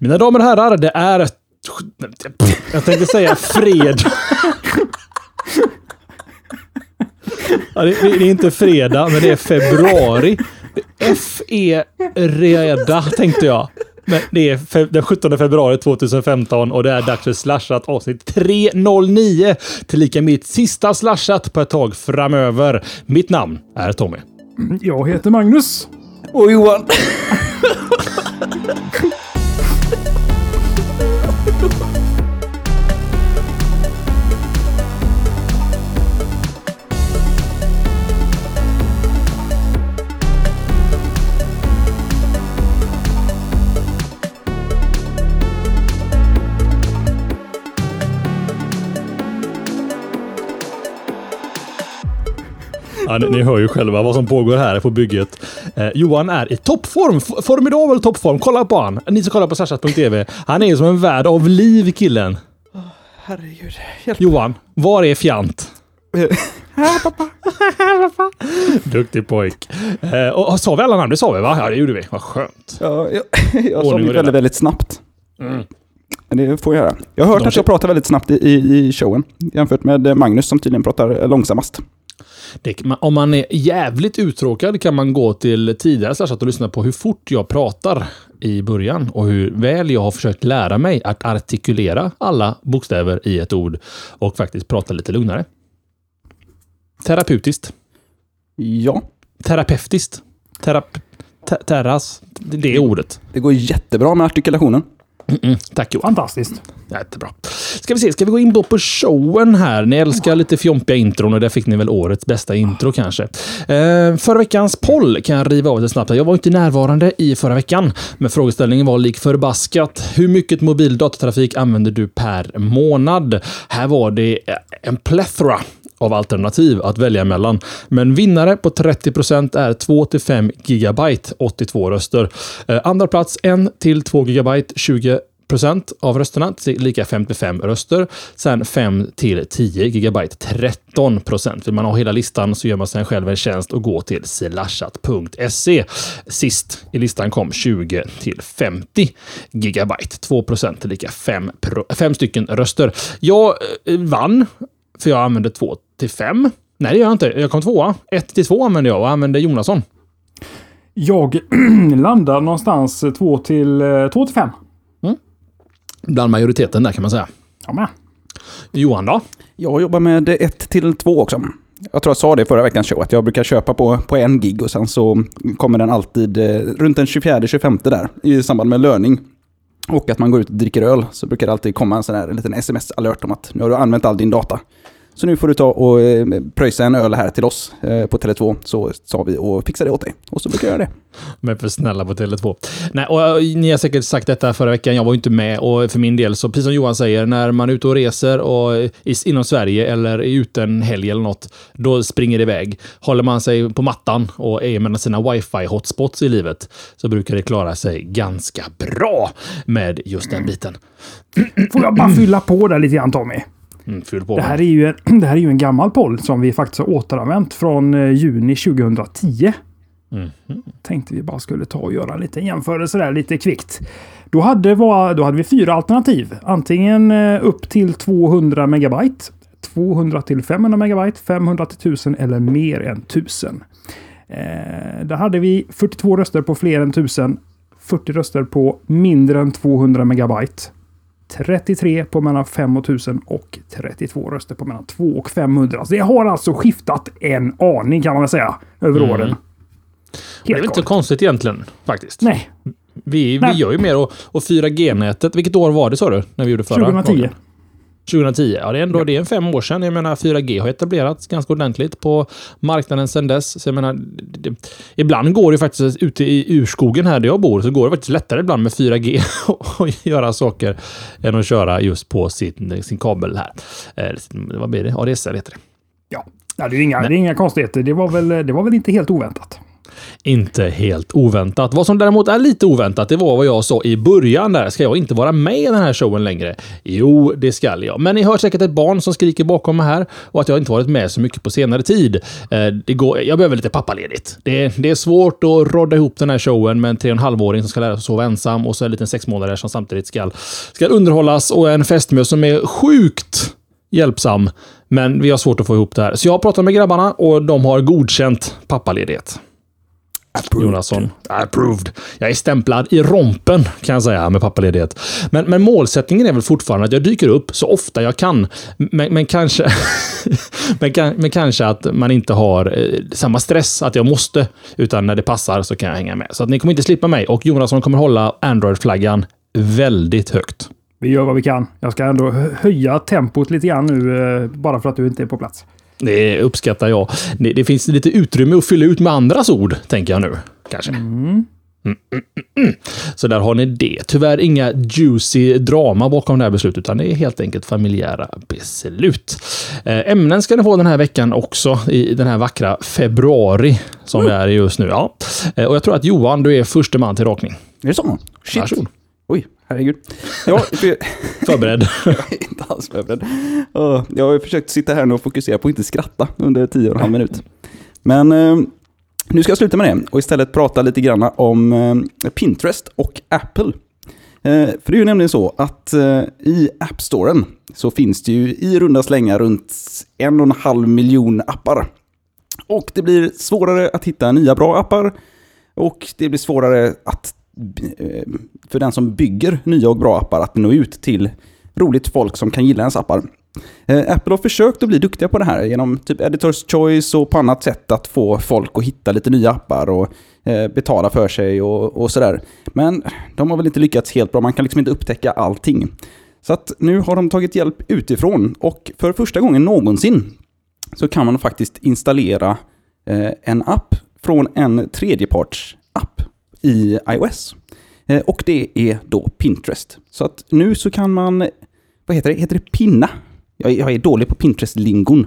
Mina damer och herrar, det är... Jag tänkte säga fredag. Ja, det, det är inte fredag, men det är februari. F är reda, tänkte jag. Men det är fe- den 17 februari 2015 och det är dags för Slashat avsnitt 309. Tillika mitt sista Slashat på ett tag framöver. Mitt namn är Tommy. Jag heter Magnus. Och Johan. Ja, ni, ni hör ju själva vad som pågår här på bygget. Eh, Johan är i toppform, f- formidabel toppform. Kolla på han. Ni som kollar på slashat.tv. Han är ju som en värld av liv killen. Herregud. Hjälp. Johan, var är fjant? Duktig pojk. Eh, och, och, sa vi alla namn? Det sa vi va? Ja, det gjorde vi. Vad skönt. Ja, jag, jag sa väldigt, väldigt snabbt. Mm. Det får jag göra. Jag har hört De att jag pratar väldigt snabbt i, i, i showen. Jämfört med Magnus som tydligen pratar långsammast. Det, om man är jävligt uttråkad kan man gå till tidigare slashat och lyssna på hur fort jag pratar i början och hur väl jag har försökt lära mig att artikulera alla bokstäver i ett ord och faktiskt prata lite lugnare. Terapeutiskt. Ja, Terapeutiskt. Terap te terras. Det är ordet. det går jättebra med artikulationen. Mm, tack Johan. Fantastiskt. Jättebra. Ska vi se, ska vi gå in på, på showen här? Ni älskar lite fjompiga intron och där fick ni väl årets bästa intro kanske. Eh, förra veckans poll kan jag riva av det snabbt. Jag var inte närvarande i förra veckan, men frågeställningen var lik förbaskat. Hur mycket mobil datatrafik använder du per månad? Här var det en plethora av alternativ att välja mellan. Men vinnare på 30% är 2-5 gigabyte, 82 röster. Eh, andra plats 1-2 gigabyte, 20 procent av rösterna, lika 55 röster. Sen 5 till 10 gigabyte, 13 procent. Vill man ha hela listan så gör man sig själv en tjänst och går till slashat.se. Sist i listan kom 20 till 50 gigabyte, 2 procent, lika 5, 5 stycken röster. Jag eh, vann, för jag använde 2 till 5. Nej, det gör jag inte. Jag kom tvåa. 1 till 2 använde jag och använde Jonasson. Jag landar någonstans 2 till, 2 till 5. Bland majoriteten där kan man säga. Ja, men. Johan då? Jag jobbar med 1 till 2 också. Jag tror jag sa det förra veckans show, att jag brukar köpa på, på en gig och sen så kommer den alltid eh, runt den 24-25 där i samband med löning. Och att man går ut och dricker öl så brukar det alltid komma en sån här liten sms-alert om att nu har du använt all din data. Så nu får du ta och eh, pröjsa en öl här till oss eh, på Tele2, så sa vi och fixa det åt dig. Och så brukar jag göra det. Men för snälla på Tele2. Nej, och eh, ni har säkert sagt detta förra veckan. Jag var ju inte med och för min del så precis som Johan säger, när man är ute och reser och i, inom Sverige eller är ute en helg eller något, då springer det iväg. Håller man sig på mattan och är med sina wifi hotspots i livet så brukar det klara sig ganska bra med just den biten. Får jag bara fylla på där lite grann Tommy? Mm, fyll på. Det här, är ju en, det här är ju en gammal poll som vi faktiskt har återanvänt från eh, juni 2010. Mhm. Tänkte vi bara skulle ta och göra en liten jämförelse där lite kvickt. Då hade, var, då hade vi fyra alternativ. Antingen eh, upp till 200 megabyte, 200 till 500 megabyte, 500 till 1000 eller mer än 1000. Eh, där hade vi 42 röster på fler än 1000, 40 röster på mindre än 200 megabyte. 33 på mellan 5 och 1000 och 32 röster på mellan 2 och 500. Så det har alltså skiftat en aning kan man väl säga över Mm. åren. det är väl inte galet. konstigt egentligen, faktiskt. Nej, Vi, vi Nej. gör ju mer och, och 4G-nätet. Vilket år var det sa du? När vi gjorde förra 2010. gången? 2010. Ja, det är ändå det är en fem år sedan. Jag menar, 4G har etablerats ganska ordentligt på marknaden sedan dess. Så jag menar, det, det, ibland går det faktiskt ute i urskogen här där jag bor, så går det faktiskt lättare ibland med 4G att göra saker än att köra just på sin, sin kabel här. Eh, vad blir det? ADSL heter det. Ja, ja det, är inga, det är inga konstigheter. Det var, väl, det var väl inte helt oväntat. Inte helt oväntat. Vad som däremot är lite oväntat, det var vad jag sa i början där. Ska jag inte vara med i den här showen längre? Jo, det ska jag. Men ni hör säkert ett barn som skriker bakom mig här och att jag inte varit med så mycket på senare tid. Eh, det går, jag behöver lite pappaledigt. Det, det är svårt att rodda ihop den här showen med en tre och en halvåring som ska lära sig sova ensam och så en liten sexmånader som samtidigt ska, ska underhållas och en fästmö som är sjukt hjälpsam. Men vi har svårt att få ihop det här. Så jag har pratat med grabbarna och de har godkänt pappaledighet. Approved. Jonasson. Approved. Jag är stämplad i rompen kan jag säga med pappaledighet. Men, men målsättningen är väl fortfarande att jag dyker upp så ofta jag kan. Men, men kanske men, men kanske att man inte har eh, samma stress att jag måste. Utan när det passar så kan jag hänga med. Så att ni kommer inte slippa mig och Jonasson kommer hålla Android-flaggan väldigt högt. Vi gör vad vi kan. Jag ska ändå hö- höja tempot lite grann nu, eh, bara för att du inte är på plats. Det uppskattar jag. Det, det finns lite utrymme att fylla ut med andras ord, tänker jag nu. Kanske. Mm, mm, mm. Så där har ni det. Tyvärr inga juicy drama bakom det här beslutet, utan det är helt enkelt familjära beslut. Eh, ämnen ska ni få den här veckan också, i den här vackra februari som vi är i just nu. Ja. Eh, och jag tror att Johan, du är första man till rakning. Är det så? Shit. Varsågod. Herregud. Ja, för, Förberedd. jag är inte alls förberedd. Jag har försökt sitta här nu och fokusera på att inte skratta under tio och en halv minut. Men eh, nu ska jag sluta med det och istället prata lite grann om eh, Pinterest och Apple. Eh, för det är ju nämligen så att i App Storen så finns det ju i runda slängar runt en och en halv miljon appar. Och det blir svårare att hitta nya bra appar och det blir svårare att Eh, för den som bygger nya och bra appar att nå ut till roligt folk som kan gilla ens appar. Eh, Apple har försökt att bli duktiga på det här genom typ Editors Choice och på annat sätt att få folk att hitta lite nya appar och eh, betala för sig och, och sådär. Men de har väl inte lyckats helt bra, man kan liksom inte upptäcka allting. Så att nu har de tagit hjälp utifrån och för första gången någonsin så kan man faktiskt installera en app från en tredjeparts-app i iOS. Eh, och det är då Pinterest. Så att nu så kan man, vad heter det, heter det pinna? Jag, jag är dålig på Pinterest-lingon.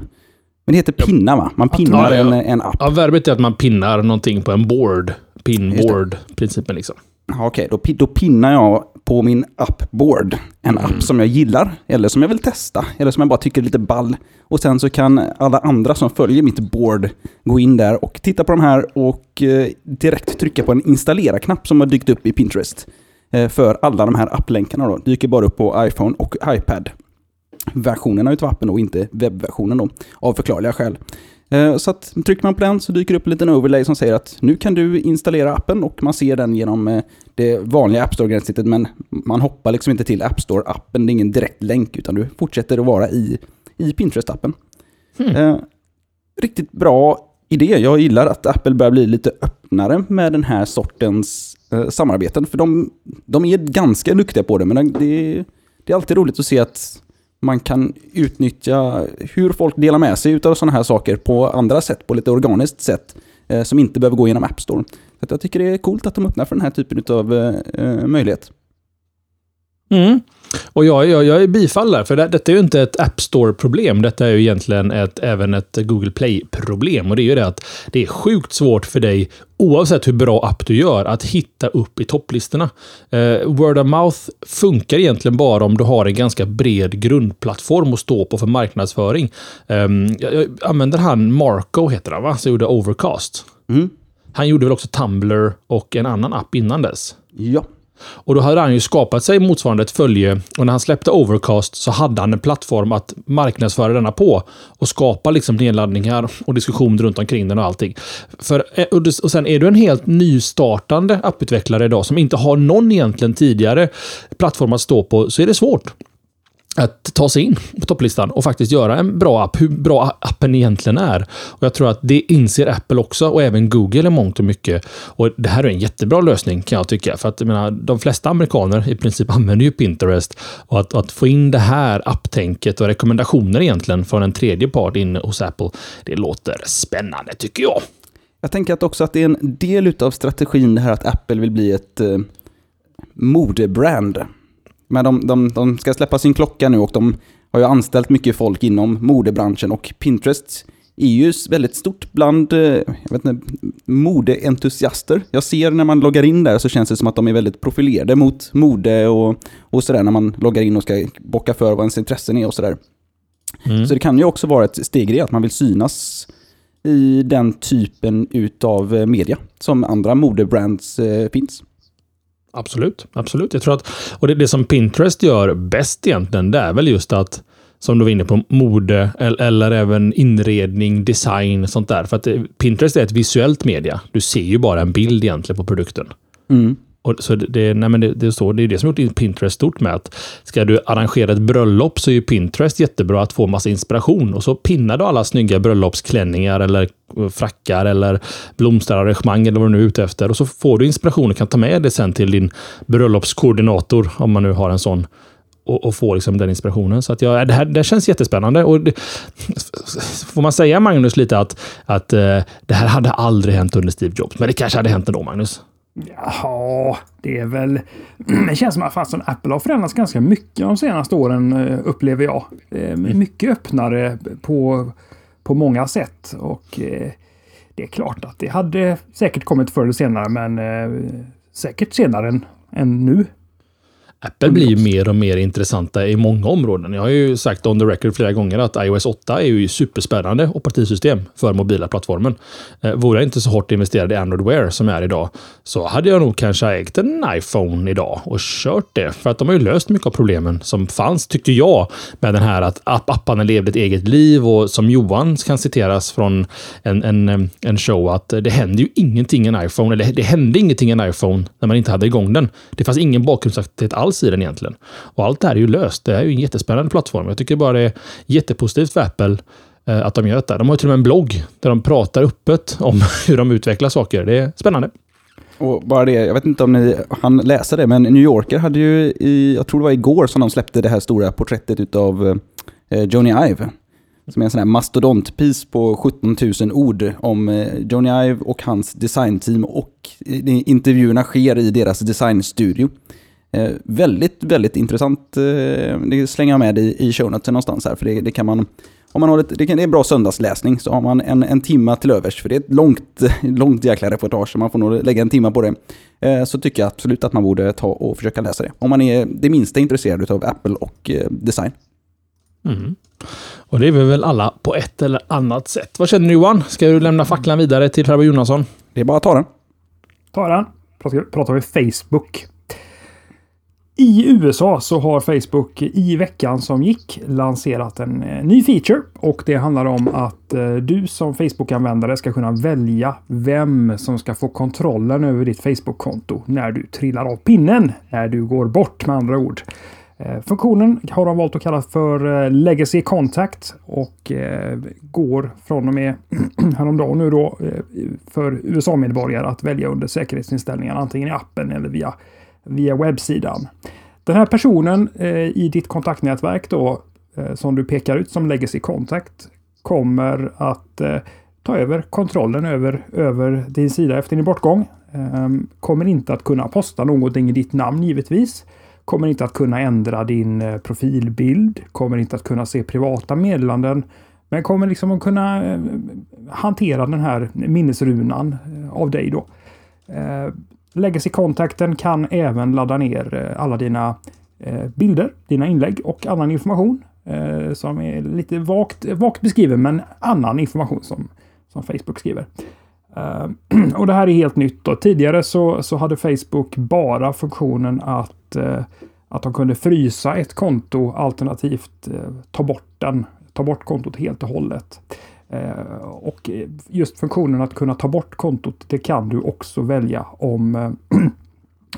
Men det heter pinna va? Man pinnar Ja, ja. En, en app. Ja, verbet är att man pinnar någonting på en board. Pinboard-principen liksom. Okej, då, pi- då pinnar jag på min appboard en app som jag gillar, eller som jag vill testa, eller som jag bara tycker är lite ball. Och sen så kan alla andra som följer mitt board gå in där och titta på de här och eh, direkt trycka på en installera-knapp som har dykt upp i Pinterest. Eh, för alla de här applänkarna då, dyker bara upp på iPhone och iPad. Versionerna utav appen och inte webbversionen då, av förklarliga skäl. Eh, Så att trycker man på den så dyker det upp en liten overlay som säger att nu kan du installera appen och man ser den genom eh, det vanliga App Store-gränssnittet men man hoppar liksom inte till App Store-appen, det är ingen direkt länk utan du fortsätter att vara i, i Pinterest-appen. Eh, riktigt bra idé. Jag gillar att Apple börjar bli lite öppnare med den här sortens eh, samarbeten. För de, de är ganska duktiga på det, men det, det är alltid roligt att se att man kan utnyttja hur folk delar med sig av sådana här saker på andra sätt, på lite organiskt sätt, eh, som inte behöver gå genom App Store. Så att jag tycker det är coolt att de öppnar för den här typen av eh, eh, möjlighet. Mm. Och jag, jag, jag är bifall där, för det, detta är ju inte ett App Store-problem. Detta är ju egentligen ett, även ett Google Play-problem. Och det är ju det att det är sjukt svårt för dig, oavsett hur bra app du gör, att hitta upp i topplistorna. Eh, Word of mouth funkar egentligen bara om du har en ganska bred grundplattform att stå på för marknadsföring. Um, jag, jag använder han Marco, heter han va? Som gjorde Overcast. Mm. Han gjorde väl också Tumblr och en annan app innan dess. Ja. Och då hade han ju skapat sig motsvarande ett följe. Och när han släppte Overcast så hade han en plattform att marknadsföra denna på. Och skapa liksom nedladdningar och diskussion runt omkring den och allting. För, eh, och sen är du en helt nystartande apputvecklare idag som inte har någon egentligen tidigare plattform att stå på så är det svårt att ta sig in på topplistan och faktiskt göra en bra app, hur bra appen egentligen är. Och Jag tror att det inser Apple också och även Google i mångt och mycket. Och Det här är en jättebra lösning kan jag tycka. För att jag menar, de flesta amerikaner i princip använder ju Pinterest. Och att, att få in det här apptänket och rekommendationer egentligen från en tredje part inne hos Apple, det låter spännande tycker jag. Jag tänker att också att det är en del av strategin det här att Apple vill bli ett eh, modebrand. Men de, de, de ska släppa sin klocka nu och de har ju anställt mycket folk inom modebranschen och Pinterest är ju väldigt stort bland eh, jag vet inte, modeentusiaster. Jag ser när man loggar in där så känns det som att de är väldigt profilerade mot mode och, och sådär när man loggar in och ska bocka för vad ens intressen är och sådär. Mm. Så det kan ju också vara ett steg i det, att man vill synas i den typen utav eh, media som andra modebrands eh, finns. Absolut, absolut. Jag tror att, och det, det som Pinterest gör bäst egentligen, det är väl just att som du var inne på, mode eller, eller även inredning, design, sånt där. För att eh, Pinterest är ett visuellt media. Du ser ju bara en bild egentligen på produkten. Mm. Och så det, nej men det, det, är så, det är det som gjort Pinterest stort med att ska du arrangera ett bröllop så är ju Pinterest jättebra att få massa inspiration. Och så pinnar du alla snygga bröllopsklänningar eller eh, frackar eller blomsterarrangemang eller vad du nu är ute efter. Och så får du inspiration och kan ta med det sen till din bröllopskoordinator om man nu har en sån och, och få liksom den inspirationen. Så att ja, det, här, det här känns jättespännande. Och det, får man säga, Magnus, lite att, att eh, det här hade aldrig hänt under Steve Jobs. Men det kanske hade hänt ändå, Magnus? Ja, det är väl... Det känns som att fastän Apple har förändrats ganska mycket de senaste åren, eh, upplever jag. Mm. Mycket öppnare på, på många sätt. Och eh, det är klart att det hade säkert kommit förr eller senare, men säkert senare än, än nu. Apple blir ju mer och mer intressanta i många områden. Jag har ju sagt on the record flera gånger att iOS 8 är ju superspännande operativsystem för mobila plattformen. Eh, vore jag inte så hårt investerad i Android Wear som jag är idag så hade jag nog kanske ägt en iPhone idag och kört det. För att de har ju löst mycket av problemen som fanns, tyckte jag, med den här att app apparna levde ett eget liv och som Johan kan citeras från en, en, eh, en show att eh, det händer ju ingenting i en iPhone, eller det hände ingenting i en iPhone när man inte hade igång den. Det fanns ingen bakgrundsaktivitet alls alls i den egentligen. Och allt det här är ju löst. Det är ju en jättespännande plattform. Jag tycker bara det är jättepositivt för Apple eh, att de gör detta. De har till och med en blogg där de pratar öppet om hur de utvecklar saker. Det är spännande. Och bara det, jag vet inte om ni han läser det, men New Yorker hade ju i, jag tror det var igår som de släppte det här stora porträttet av eh, Joni Ive. Som är en sån här mastodontpis på 17 000 ord om eh, Joni Ive och hans designteam och eh, intervjuerna sker i deras designstudio. Eh, väldigt, väldigt intressant. Eh, det slänger jag med i, i shownotesen någonstans här, för det, det, kan man... Om man har ett, det, kan, det är en bra söndagsläsning, så har man en, en timma till övers, för det är ett långt, långt jäkla reportage, så man får nog lägga en timma på det. Eh, så tycker jag absolut att man borde ta och försöka läsa det. Om man är det minsta intresserad av Apple och eh, design. Mm. Och det är vi väl alla på ett eller annat sätt. Vad känner du Johan? Ska du lämna facklan vidare till farbror Jonasson? Det är bara att ta den. Ta den. Pratar, pratar vi Facebook. I USA så har Facebook i veckan som gick lanserat en eh, ny feature och det handlar om att eh, du som Facebook-användare ska kunna välja vem som ska få kontrollen över ditt Facebook-konto när du trillar av pinnen, när du går bort med andra ord. Eh, funktionen har de valt att kalla för Legacy Contact och går från och med häromdagen nu då för USA-medborgare att välja under säkerhetsinställningar antingen i appen eller via via webbsidan. Den här personen eh, i ditt kontaktnätverk då, eh, som du pekar ut som Legacy Contact, kommer att eh, ta över kontrollen över, över din sida efter din bortgång. Ehm, kommer inte att kunna posta någonting i ditt namn givetvis. Kommer inte att kunna ändra din eh, profilbild. Kommer inte att kunna se privata meddelanden. Men kommer liksom att kunna eh, hantera den här minnesrunan eh, av dig då. Ehm, Legacy-kontakten kan även ladda ner eh, alla dina eh, bilder, dina inlägg och annan information eh, som är lite vagt, vagt beskriven, men annan information som, som Facebook skriver. Och det här är helt nytt. Då. tidigare så, så hade Facebook bara funktionen att, att de kunde frysa ett konto alternativt ta bort den, ta bort kontot helt och hållet. Eh, och just funktionen att kunna ta bort kontot, det kan du också välja om, eh,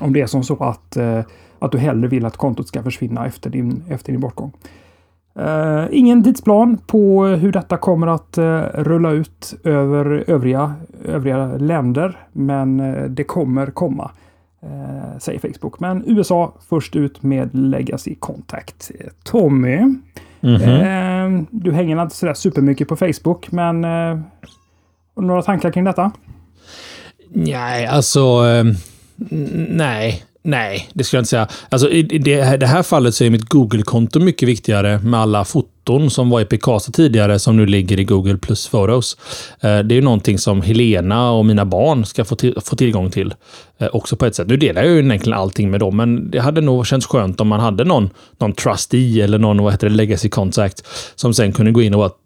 om det är som så att, eh, att du hellre vill att kontot ska försvinna efter din, efter din bortgång. Eh, ingen tidsplan på hur detta kommer att eh, rulla ut över övriga, övriga länder, men eh, det kommer komma, säger Facebook. Men USA först ut med Legacy Contact. Tommy, Mm -hmm. Du hänger inte sådär supermycket på Facebook, men eh, några tankar kring detta? Nej, alltså... Eh, nej. Nej, det skulle jag inte säga. Alltså, i det det, det här fallet så är mitt Google-konto mycket viktigare med alla foton som var i Picasa tidigare som nu ligger i Google plus Photos. Eh, det är ju någonting som Helena och mina barn ska få, till, få tillgång till eh, också på ett sätt. Nu delar jag ju egentligen allting med dem, men det hade nog känts skönt om man hade någon, någon trustee eller någon vad heter det, legacy contact som sen kunde gå in och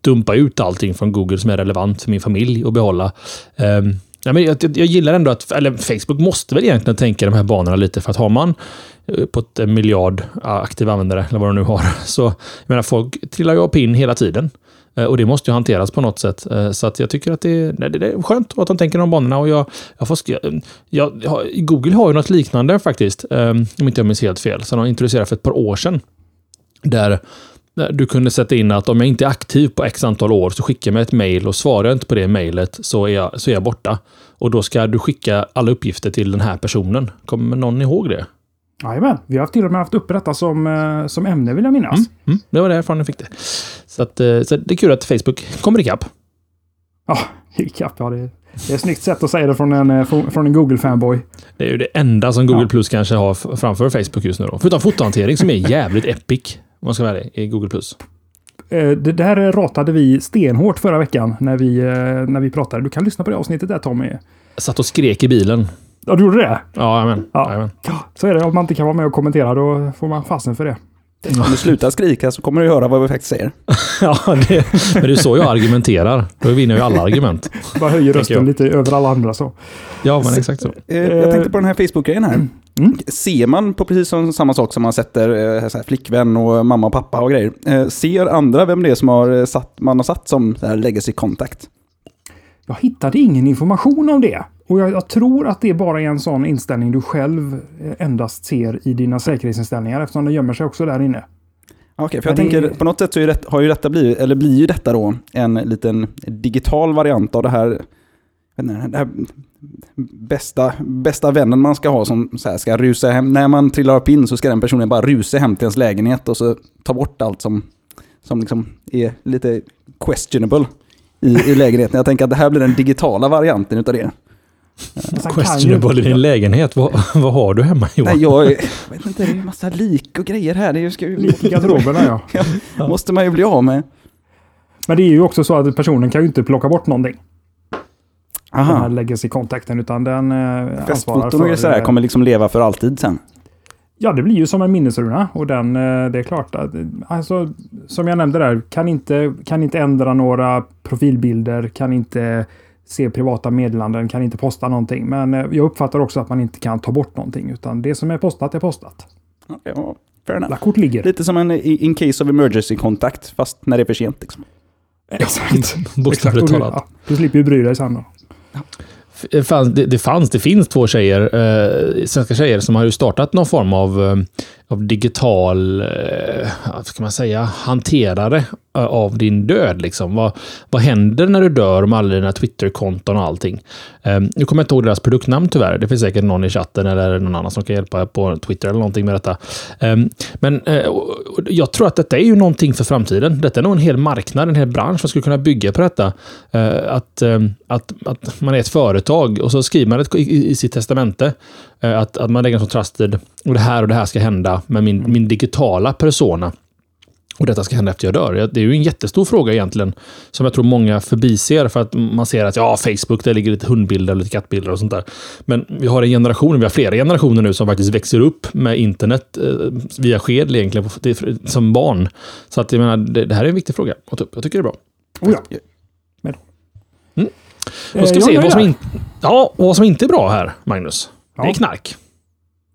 dumpa ut allting från Google som är relevant för min familj och behålla. Um, Ja, men jag, jag jag gillar ändå att, eller Facebook måste väl egentligen tänka de här banorna lite för att har man eh, på ett en miljard eh, aktiva användare, eller vad de nu har, så jag menar, folk trillar ju av pin hela tiden. Eh, och det måste ju hanteras på något sätt. Så att jag tycker att det, är- nej, det det är skönt att de tänker de banorna. Och jag, jag får, jag, jag, Google har ju något liknande faktiskt, om inte jag minns helt fel, som de introducerade för ett par år sedan. Där du kunde sätta in att om jag inte är aktiv på x antal år så skickar jag mig ett mail och svarar jag inte på det mejlet så, är jag- så är jag borta. Och då ska du skicka alla uppgifter till den här personen. Kommer någon ihåg det? Jajamän, vi har till och med haft uppe detta som, eh, som ämne vill jag minnas. Mm, det var därifrån jag fick det. Så, att, eh, så det är kul att Facebook kommer ikapp. Ja, ikapp, ja det, det är ett snyggt sätt att säga det från en, eh, från en Google-fanboy. Det är ju det enda som Google Ja. Plus kanske har framför Facebook just nu. Då. Förutom fotohantering som är jävligt epic. Om man ska vara ärlig, i Google. Eh, Det där ratade vi stenhårt förra veckan när vi, eh, när vi pratade. Du kan lyssna på det avsnittet där Tommy. Jag satt och skrek i bilen. Ja, du gjorde det? Ja, amen. Ja. Jajamän. Så är det. Om man inte kan vara med och kommentera då får man fasen för det. Om du slutar skrika så kommer du höra vad vi faktiskt säger. Ja, det, men det är så jag argumenterar. Då vinner ju alla argument. Bara höjer jag. rösten lite över alla andra så. Ja, men exakt så. Eh, Jag tänkte på den här Facebook-grejen här. Mm. Ser man på precis som samma sak som man sätter eh, flickvän och mamma och pappa och grejer. eh, Ser andra vem det är som har eh, satt, man har satt som så här legacy contact? Jag hittade ingen information om det. Och jag, jag tror att det bara är en sån inställning du själv eh, endast ser i dina säkerhetsinställningar eftersom det gömmer sig också där inne. Okej, för jag Men det- tänker på något sätt så det, har ju detta blivit, eller blir ju detta då en liten digital variant av det här, inte, det här bästa, bästa vännen man ska ha som så här ska rusa hem. När man trillar upp in så ska den personen bara rusa hem till ens lägenhet och så ta bort allt som, som liksom är lite questionable i, i lägenheten. Jag tänker att det här blir den digitala varianten utav det. Questionable i din lägenhet. Vad, vad har du hemma Johan? Nej, jag, jag vet inte, det är ju massa lik och grejer här. Det är ju- ska ju, Lik i garderoberna ja. måste man ju bli av med. Men det är ju också så att personen kan ju inte plocka bort någonting. Den här Aha. legacy-kontakten utan den eh, Festfoton och grejer sådär eh, kommer liksom leva för alltid sen. Ja, det blir ju som en minnesruna och den, eh, det är klart att, alltså, som jag nämnde där, kan inte, kan inte ändra några profilbilder, kan inte se privata meddelanden, kan inte posta någonting. Men eh, jag uppfattar också att man inte kan ta bort någonting, utan det som är postat är postat. Okay, ja, fair enough. Kort ligger. Lite som en i- in case of emergency kontakt, fast när det är för sent. Liksom. Exakt. Bokstavligt talat. Ja, du slipper ju bry dig sen då. Det fanns, det, det fanns, det finns två tjejer, eh, svenska tjejer, som har ju startat någon form av, eh, av digital, eh, vad ska man säga, hanterare eh, av din död. Liksom. Vad, vad händer när du dör med alla dina Twitterkonton och allting? Ehm, nu kommer jag inte ihåg deras produktnamn tyvärr. Det finns säkert någon i chatten eller någon annan som kan hjälpa på Twitter eller någonting med detta. Ehm, men eh, jag tror att detta är ju någonting för framtiden. Detta är nog en hel marknad, en hel bransch som skulle kunna bygga på detta. Att, ehm, att, att man är ett företag och så skriver man ett, i, i sitt testamente att, att man lägger som trusted och det här och det här ska hända med min, min digitala persona. Och detta ska hända efter jag dör. Det är ju en jättestor fråga egentligen. Som jag tror många förbiser för att man ser att ja, Facebook, där ligger lite hundbilder och lite kattbilder och sånt där. Men vi har en generation, vi har flera generationer nu som faktiskt växer upp med internet eh, via skedel egentligen på- det- som barn. Så att jag menar, det, det här är en viktig fråga att ta upp. Jag tycker det är bra. Oh, ja. Då ska Eh, vi se vad som, in, ja, vad som inte är bra här, Magnus. Det är Ja. knark.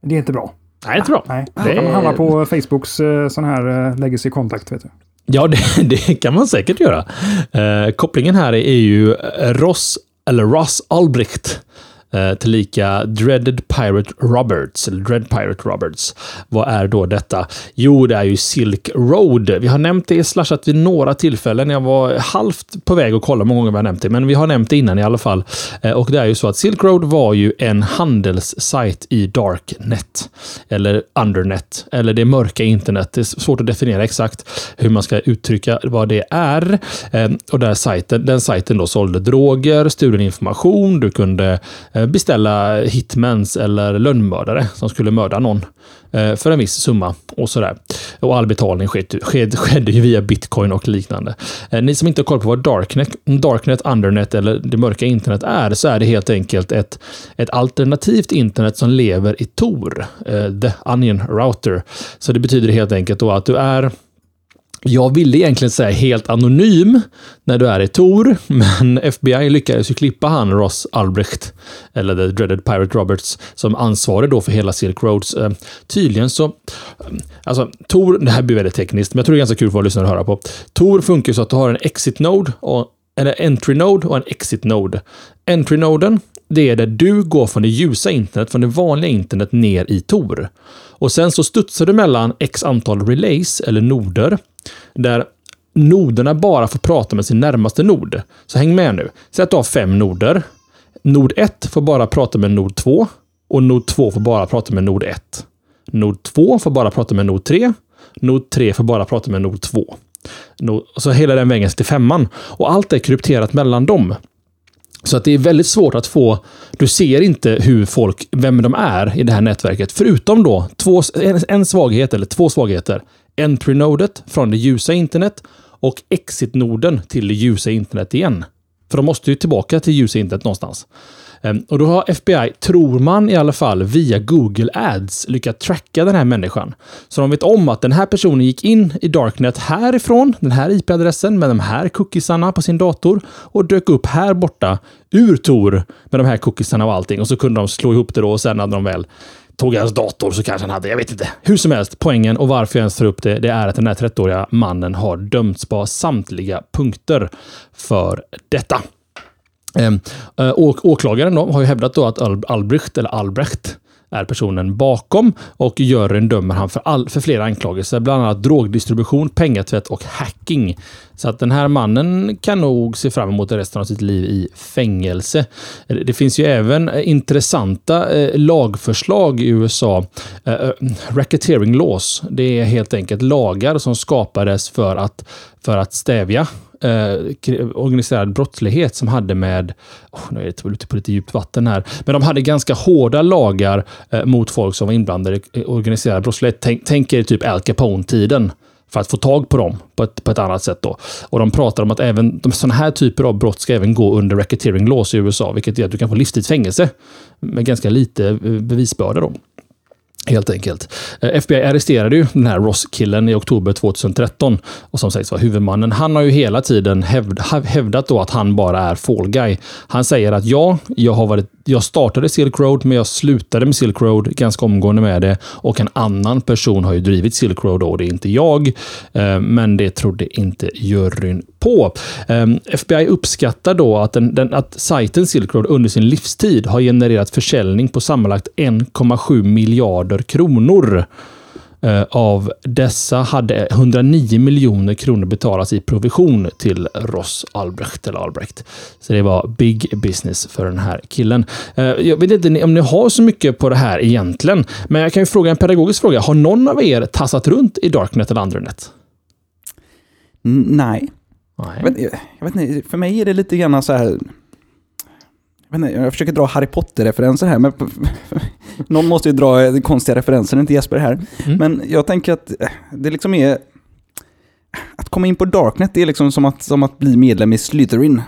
Det är inte bra. Nej, det är inte bra. Nej, Det kan man hamna på Facebooks eh, sån här eh, legacy contact. Vet du. Ja, det, det kan man säkert göra. Eh, kopplingen här är ju Ross, eller Ross Albrecht. Eh, tillika Dreaded Pirate Roberts, eller Dread Pirate Roberts. Vad är då detta? Jo, det är ju Silk Road. Vi har nämnt det slashat vid några tillfällen. Jag var halvt på väg att kolla många gånger vi har nämnt det, men vi har nämnt det innan i alla fall. Eh, och det är ju så att Silk Road var ju en handelssajt i Darknet. Eller Undernet. Eller det mörka internet. Det är svårt att definiera exakt hur man ska uttrycka vad det är. Eh, och där sajten, den sajten då sålde droger, stulen information, du kunde Eh, beställa hitmans eller lönnmördare som skulle mörda någon eh, för en viss summa och sådär. Och all betalning skedde, skedde, skedde ju via bitcoin och liknande. Eh, ni som inte har koll på vad Darknet, Darknet, Undernet eller det mörka internet är, så är det helt enkelt ett, ett alternativt internet som lever i Tor, the Onion Router. Så det betyder helt enkelt då att du är jag ville egentligen säga helt anonym när du är i Tor, men FBI lyckades ju klippa han Ross Albrecht, eller The Dreaded Pirate Roberts, som ansvarig då för hela Silk Roads. Eh, tydligen så, eh, alltså Tor, det här blir väldigt tekniskt, men jag tror det är ganska kul för våra lyssnare att höra på. Tor funkar så att du har en exit node, och, eller entry node och en exit node. Entry noden, det är där du går från det ljusa internet, från det vanliga internet ner i Tor. Och sen så studsar du mellan x antal relays, eller noder, där noderna bara får prata med sin närmaste nod. Så häng med nu. Säg att du har fem noder. Nod 1 får bara prata med nod 2 och nod 2 får bara prata med nod 1. Nod 2 får bara prata med nod 3. Nod 3 får bara prata med nod 2. Så hela den vägen till femman. Och allt är krypterat mellan dem. Så att det är väldigt svårt att få... Du ser inte hur folk, vem de är i det här nätverket. Förutom då två, en, en svaghet, eller två svagheter. Entry-nodet från det ljusa internet och exit-noden till det ljusa internet igen. För de måste ju tillbaka till ljusa internet någonstans. Ehm, och då har FBI, tror man i alla fall, via Google Ads lyckats tracka den här människan. Så de vet om att den här personen gick in i Darknet härifrån, den här IP-adressen med de här cookiesarna på sin dator och dök upp här borta ur Tor med de här cookiesarna och allting. Och så kunde de slå ihop det då och sen hade de väl tog hans dator så kanske han hade, jag vet inte. Hur som helst, poängen och varför jag ens tar upp det, det är att den här 30-åriga mannen har dömts på samtliga punkter för detta. Ehm, eh, och åklagaren då, har ju hävdat då att Albrecht, eller Albrecht, är personen bakom och juryn dömer han för, all, för flera anklagelser, bland annat drogdistribution, pengatvätt och hacking. Så att den här mannen kan nog se fram emot resten av sitt liv i fängelse. Det finns ju även eh, intressanta eh, lagförslag i USA. Eh, eh, racketeering laws, det är helt enkelt lagar som skapades för att, för att stävja eh, organiserad brottslighet som hade med, oh, nu är det ute på lite djupt vatten här, men de hade ganska hårda lagar eh, mot folk som var inblandade i organiserad brottslighet. Tänk, tänk er typ Al Capone-tiden för att få tag på dem på ett, på ett annat sätt. Då. Och de pratar om att även de, sådana här typer av brott ska även gå under racketeering laws i USA, vilket är att du kan få livstidsfängelse med ganska lite eh, bevisbörda. Då. Helt enkelt. Eh, FBI arresterade ju den här Ross-killen i oktober 2013 och som sägs vara huvudmannen. Han har ju hela tiden hävdat då att han bara är fall guy. Han säger att ja, jag, har varit, jag startade Silk Road, men jag slutade med Silk Road ganska omgående med det och en annan person har ju drivit Silk Road och det är inte jag. Eh, men det trodde inte juryn på. Ehm, FBI uppskattar då att, den, den, att sajten Silk Road under sin livstid har genererat försäljning på sammanlagt 1,7 miljarder kronor. Eh, av dessa hade 109 miljoner kronor betalats i provision till Ross Albrecht. Eller Albrecht. Så det var big business för den här killen. Eh, jag vet inte om ni har så mycket på det här egentligen, men jag kan ju fråga en pedagogisk fråga. Har någon av er tassat runt i Darknet eller Andronet? Nej. Jag vet, jag vet inte, för mig är det lite grann så här... Jag, inte, jag försöker dra Harry Potter-referenser här, men någon måste ju dra konstiga referenser, inte Jesper här. Mm. Men jag tänker att det liksom är... Att komma in på Darknet det är liksom som att, som att bli medlem i Slytherin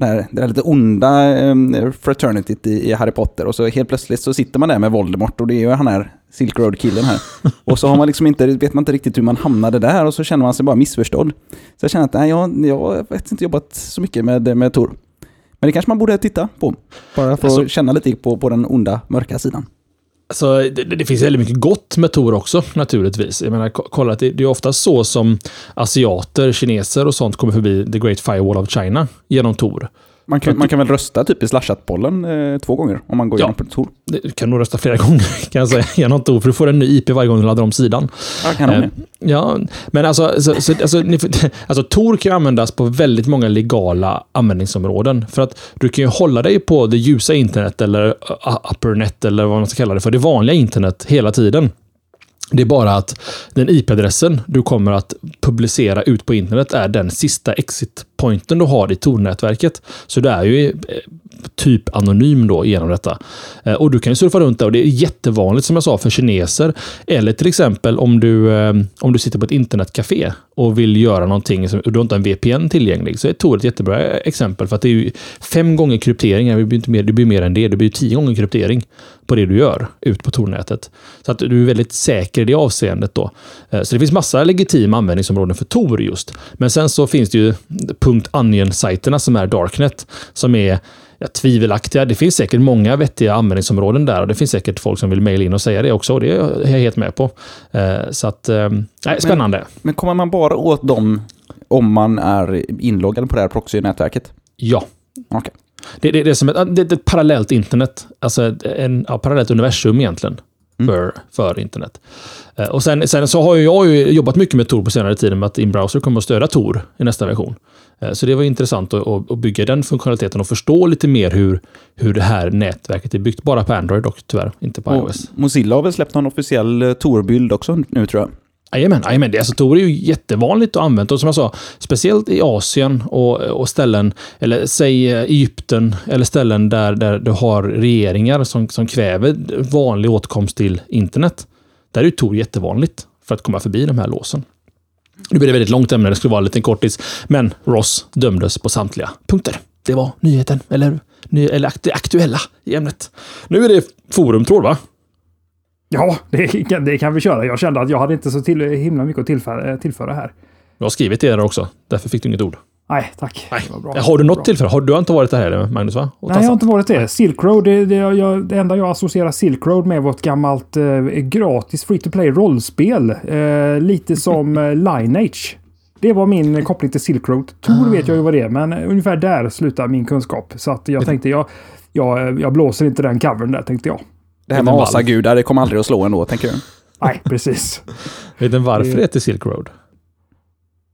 det där, det där lite onda um, fraternityt i, i, Harry Potter. Och så helt plötsligt så sitter man där med Voldemort och det är ju han här Silk Road-killen här. Och så har man liksom inte, vet man inte riktigt hur man hamnade där och så känner man sig bara missförstådd. Så jag känner att nej, jag, jag har inte jobbat så mycket med, med Tor. Men det kanske man borde titta på. Bara för alltså, att känna lite på, på den onda, mörka sidan. Alltså, det, det, finns väldigt mycket gott med Tor också, naturligtvis. Jag menar, kolla, det, det är ofta så som asiater, kineser och sånt kommer förbi The Great Firewall of China genom Tor. Man kan, man kan väl rösta typ i slashat-bollen eh, två gånger om man går ja, igenom Tor? Du kan nog rösta flera gånger kan jag säga, genom Tor, för du får en ny IP varje gång du laddar om sidan. Ja, kan eh, ja men alltså, så, så, alltså, ni, alltså Tor kan användas på väldigt många legala användningsområden. För att du kan ju hålla dig på det ljusa internet eller uppernet eller vad man ska kalla det för, det vanliga internet hela tiden. Det är bara att den IP-adressen du kommer att publicera ut på internet är den sista exit-pointen du har i Tor-nätverket. Så du är ju eh, typ anonym då genom detta. Eh, och du kan ju surfa runt där och det är jättevanligt som jag sa för kineser. Eller till exempel om du, eh, om du sitter på ett internetcafé och vill göra någonting och du har inte en VPN tillgänglig så är Tor ett jättebra eh, exempel för att det är ju fem gånger kryptering. Det blir, inte mer, det blir mer än det. Det blir tio gånger kryptering på det du gör ut på Tor-nätet. Så att du är väldigt säker i det avseendet då. Så det finns massa legitima användningsområden för Tor just. Men sen så finns det ju .onion-sajterna som är Darknet som är ja, tvivelaktiga. Det finns säkert många vettiga användningsområden där och det finns säkert folk som vill mejla in och säga det också och det är jag helt med på. Eh, så att, eh, nej, spännande. Men, men kommer man bara åt dem om man är inloggad på det här proxy-nätverket? Ja. Okay. Det, det, det, är som ett, det är ett parallellt internet. Alltså ett en, ja, parallellt universum egentligen. Mm. För, internet. Eh, och sen, sen, så har jag ju jobbat mycket med Tor på senare tid med att Inbrowser kommer att stödja Tor i nästa version. Eh, så det var intressant att, att bygga den funktionaliteten och förstå lite mer hur, hur det här nätverket är byggt. Bara på Android dock tyvärr, inte på iOS. Mozilla har väl släppt någon officiell eh, Tor-bild också nu tror jag. Jajamän, jajamän. Alltså, Tor är ju jättevanligt att använda, och som jag sa, speciellt i Asien och, och ställen, eller säg eh, Egypten, eller ställen där, där du har regeringar som, som kräver vanlig åtkomst till internet. Där är ju Tor jättevanligt för att komma förbi de här låsen. Nu blir det väldigt långt ämne, det skulle vara en liten kortis. Men Ross dömdes på samtliga punkter. Det var nyheten, eller, ny, eller det aktuella i ämnet. Nu är det forumtråd, va? Ja, det kan, det kan vi köra. Jag kände att jag hade inte så till, himla mycket att tillföra, tillföra här. Jag har skrivit det där också. Därför fick du inget ord. Nej, tack. Nej. Har du något tillfälle? Har, du har inte varit där heller, Magnus? Va? Nej, jag har inte varit det. Silk Road, det, det, jag, det enda jag associerar Silk Road med var ett gammalt eh, gratis free to play rollspel. Eh, lite som eh, Lineage. Det var min koppling till Silk Road. Tor vet jag ju vad det är, men ungefär där slutar min kunskap. Så att jag tänkte, jag, jag, jag blåser inte den covern där, tänkte jag. Det här med asagudar, det kommer aldrig att slå ändå, tänker du? Nej, precis. vet du varför det heter Silk Road?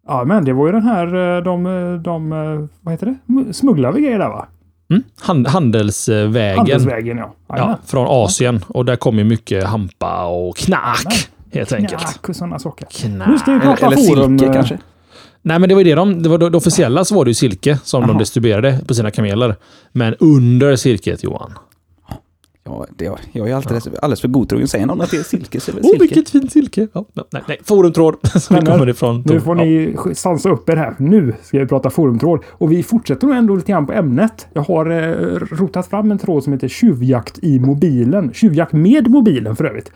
Ja, men det var ju den här, eh, de, eh, de eh, vad heter det? Smugglar vi grejer där va? Mm. Hand, handelsvägen. Handelsvägen, ja. ja. Från Asien. Och där kommer mycket hampa och knack. Nej. Helt enkelt. Knack och sådana saker. Knack. Nu ska vi prata Eller forum. silke kanske? Nej, men det var det de, det var det officiella så var det ju silke som Aha. de distribuerade på sina kameler. Men under silket, Johan, Ja, det, jag är alltid ja. alldeles för godtrogen. Säger någon att det är silke så är det silke. Åh, oh, vilket fint silke! Ja, nej, nej, forumtråd som vi kommer ifrån. Nu får ni sansa upp er här. Nu ska vi prata forumtråd. Och vi fortsätter nog ändå lite grann på ämnet. Jag har eh, rotat fram en tråd som heter tjuvjakt i mobilen. Tjuvjakt med mobilen för övrigt.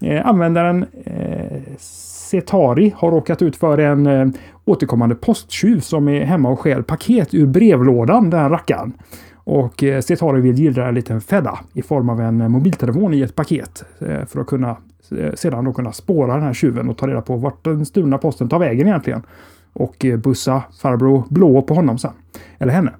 Eh, användaren eh, Setari har råkat ut för en eh, återkommande posttjuv som är hemma och stjäl paket ur brevlådan, den rackaren. Och eh, Cetari vill gillra en liten Fedda i form av en eh, mobiltelefon i ett paket eh, för att kunna eh, sedan då kunna spåra den här tjuven och ta reda på vart den stulna posten tar vägen egentligen. Och bussa farbror Blå på honom sen. Eller henne.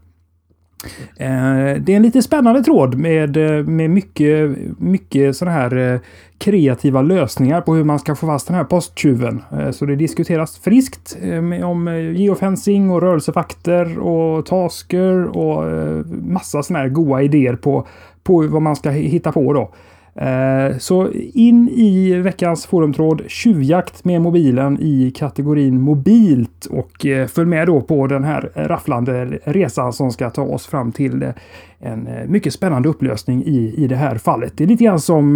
Eh, det är en lite spännande tråd med, eh, med mycket, mycket sådana här eh, kreativa lösningar på hur man ska få fast den här posttjuven. Så det diskuteras friskt om geofencing och rörelsefakter och tasker och massa sådana här goa idéer på, på vad man ska hitta på då. Eh, så in i veckans forumtråd tjuvjakt med mobilen i kategorin mobilt och eh, följ med då på den här rafflande resan som ska ta oss fram till eh, en mycket spännande upplösning i, i det här fallet. Det är lite grann som,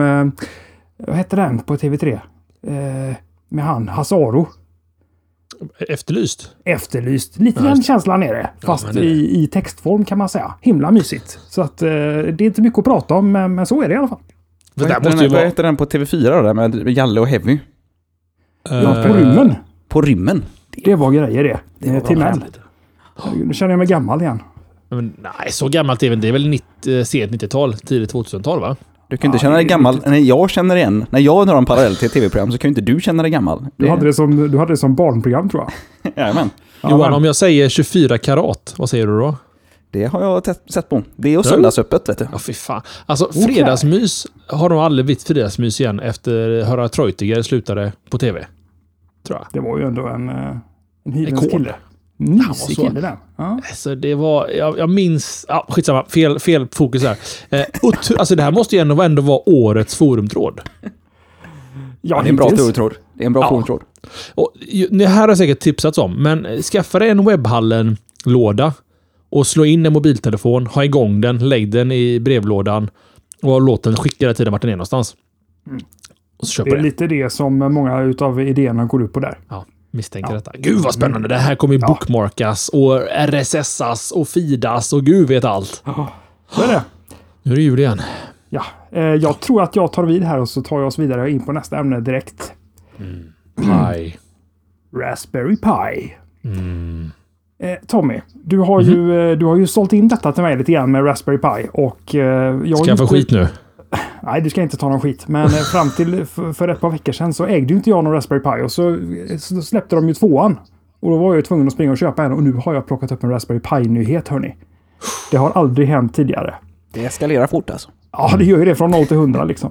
vad hette den på TV3? Med han Hasaro. Efterlyst? Efterlyst. Lite den känslan är det. Fast ja, det... I, i textform kan man säga. Himla mysigt. Så att det är inte mycket att prata om, men, men så är det i alla fall. Vad heter, den, vad heter den på TV4 då, där med Jalle och Heavy? Ja, på rymmen. På rymmen? Det var grejer det. Det är Timell. Nu känner jag mig gammal igen. Men, nej, så gammalt är det är väl 90, sent 90-tal, tidigt 2000-tal va? Du kan inte ja, känna dig gammal. När jag känner igen, när jag drar en parallell till ett tv-program så kan ju inte du känna dig gammal. Du, hade det som, du hade det som barnprogram tror jag. Jajamän. Johan, om jag säger 24 karat, vad säger du då? Det har jag sett på. Det är och söndagsöppet vet du. Ja, fy fan. Alltså fredagsmys har nog aldrig blivit fredagsmys igen efter Höra Treutiger slutade på tv. Tror jag. Det var ju ändå en, eh, en hyvens kille. Mysig kille den. Ja. Alltså det var, jag, jag minns, ja, skitsamma, fel, fel fokus här. Eh, alltså det här måste ju ändå, ändå vara årets forumtråd. Ja, det är en bra forumtråd. Det är en bra ja. forumtråd. Och, det här har jag säkert tipsats om, men skaffa dig en webbhallen-låda och slå in en mobiltelefon, ha igång den, lägg den i brevlådan och låt den skicka hela tiden vart den är någonstans. Mm. Och så köper Det är det. lite det som många utav idéerna går ut på där. Ja, misstänker Ja. detta. Gud vad spännande! Det här kommer ju Ja. bookmarkas och RSSas och feedas och gud vet allt. Så är det. Nu är det jul igen. Ja, eh, jag tror att jag tar vid här och så tar jag oss vidare in på nästa ämne direkt. Paj. Raspberry Pi. Mm. Eh, Tommy, du har, ju, eh, du har ju sålt in detta till mig lite grann med Raspberry Pi. Och, eh, jag Ska jag få inte- skit nu? Nej, du ska inte ta någon skit. Men fram till för, ett par veckor sedan så ägde ju inte jag någon Raspberry Pi och så, så släppte de ju tvåan. Och då var jag ju tvungen att springa och köpa en och nu har jag plockat upp en Raspberry Pi-nyhet hörni. Det har aldrig hänt tidigare. Det eskalerar fort alltså. Ja, det gör ju det från 0 till 100 liksom.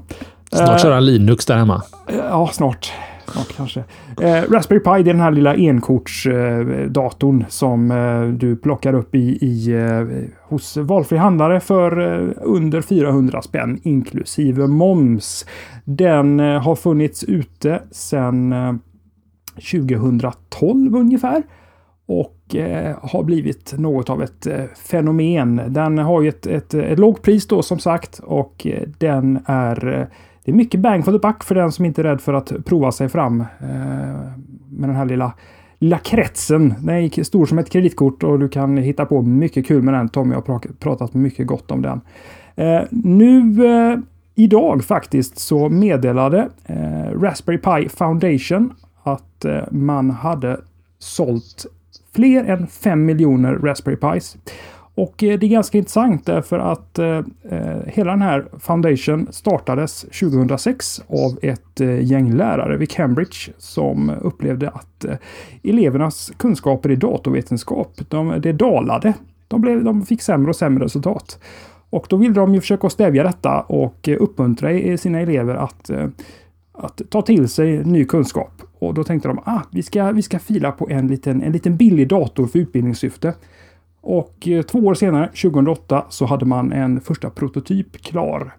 Snart kör han Linux där hemma. Ja, snart. Snart kanske. Eh, Raspberry Pi, det är den här lilla enkortsdatorn eh, som eh, du plockar upp i, i, eh, hos valfri handlare för eh, under 400 spänn inklusive moms. Den eh, har funnits ute sedan eh, 2012 ungefär. Och eh, har blivit något av ett eh, fenomen. Den har ju ett, ett, ett lågt pris då som sagt och eh, den är eh, det är mycket bang for the buck för den som inte är rädd för att prova sig fram eh, med den här lilla, lilla kretsen. Den är stor som ett kreditkort och du kan hitta på mycket kul med den. Tommy har pratat mycket gott om den. Eh, nu eh, idag faktiskt så meddelade eh, Raspberry Pi Foundation att eh, man hade sålt fler än 5 miljoner Raspberry Pis. Och eh, det är ganska intressant därför att eh, eh hela den här Foundation startades 2006 av ett eh, gäng lärare vid Cambridge som upplevde att eh, elevernas kunskaper i datorvetenskap, de, det dalade. De, blev, de fick sämre och sämre resultat. Och då ville de ju försöka stävja detta och eh, uppmuntra sina elever att, att ta till sig ny kunskap. Och då tänkte de ah, vi ska, vi ska fila på en liten, en liten billig dator för utbildningssyfte. Och eh, två år senare, 2008, så hade man en första prototyp klar.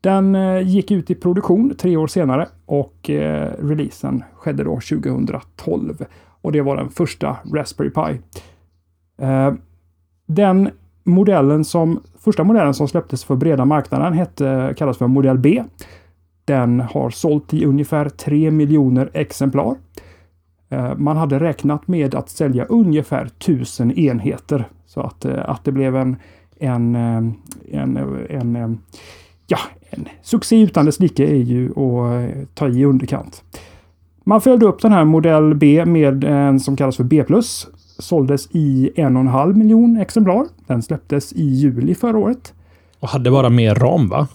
Den eh, gick ut i produktion tre år senare och eh, releasen skedde då 2012. Och det var den första Raspberry Pi. Den modellen som, första modellen som släpptes för breda marknaden hette, kallas för modell B. Den har sålt i ungefär 3 miljoner exemplar. Eh, Man hade räknat med att sälja ungefär 1000 enheter. Så att, eh, att det blev en, en, eh, en, en, ja, en succé utan dess like är ju att ta i underkant. Man följde upp den här modell B med en som kallas för B+. Såldes i en och en halv miljon exemplar. Den släpptes i juli förra året. Och hade bara mer ram va?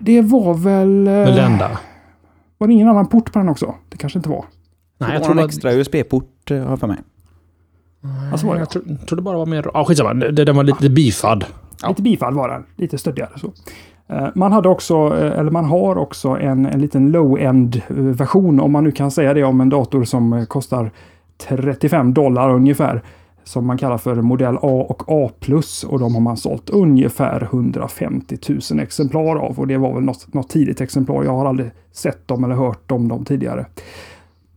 Det var väl... Väl det enda. var det ingen annan port på den också? Det kanske inte var. Nej, jag tror en extra USB-port eh, har jag för mig. Alltså var jag tror, tror det bara var mer... Ja, skitsamma. Det- Den var lite bifad. Lite bifall var den. Lite stöddigare så. Eh, Man hade också, eh, eller man har också en, en liten low-end version om man nu kan säga det om en dator som kostar 35 dollar ungefär. Som man kallar för modell A och A+. Och de har man sålt ungefär 150 000 exemplar av. Och det var väl något, något tidigt exemplar. Jag har aldrig sett dem eller hört om dem tidigare.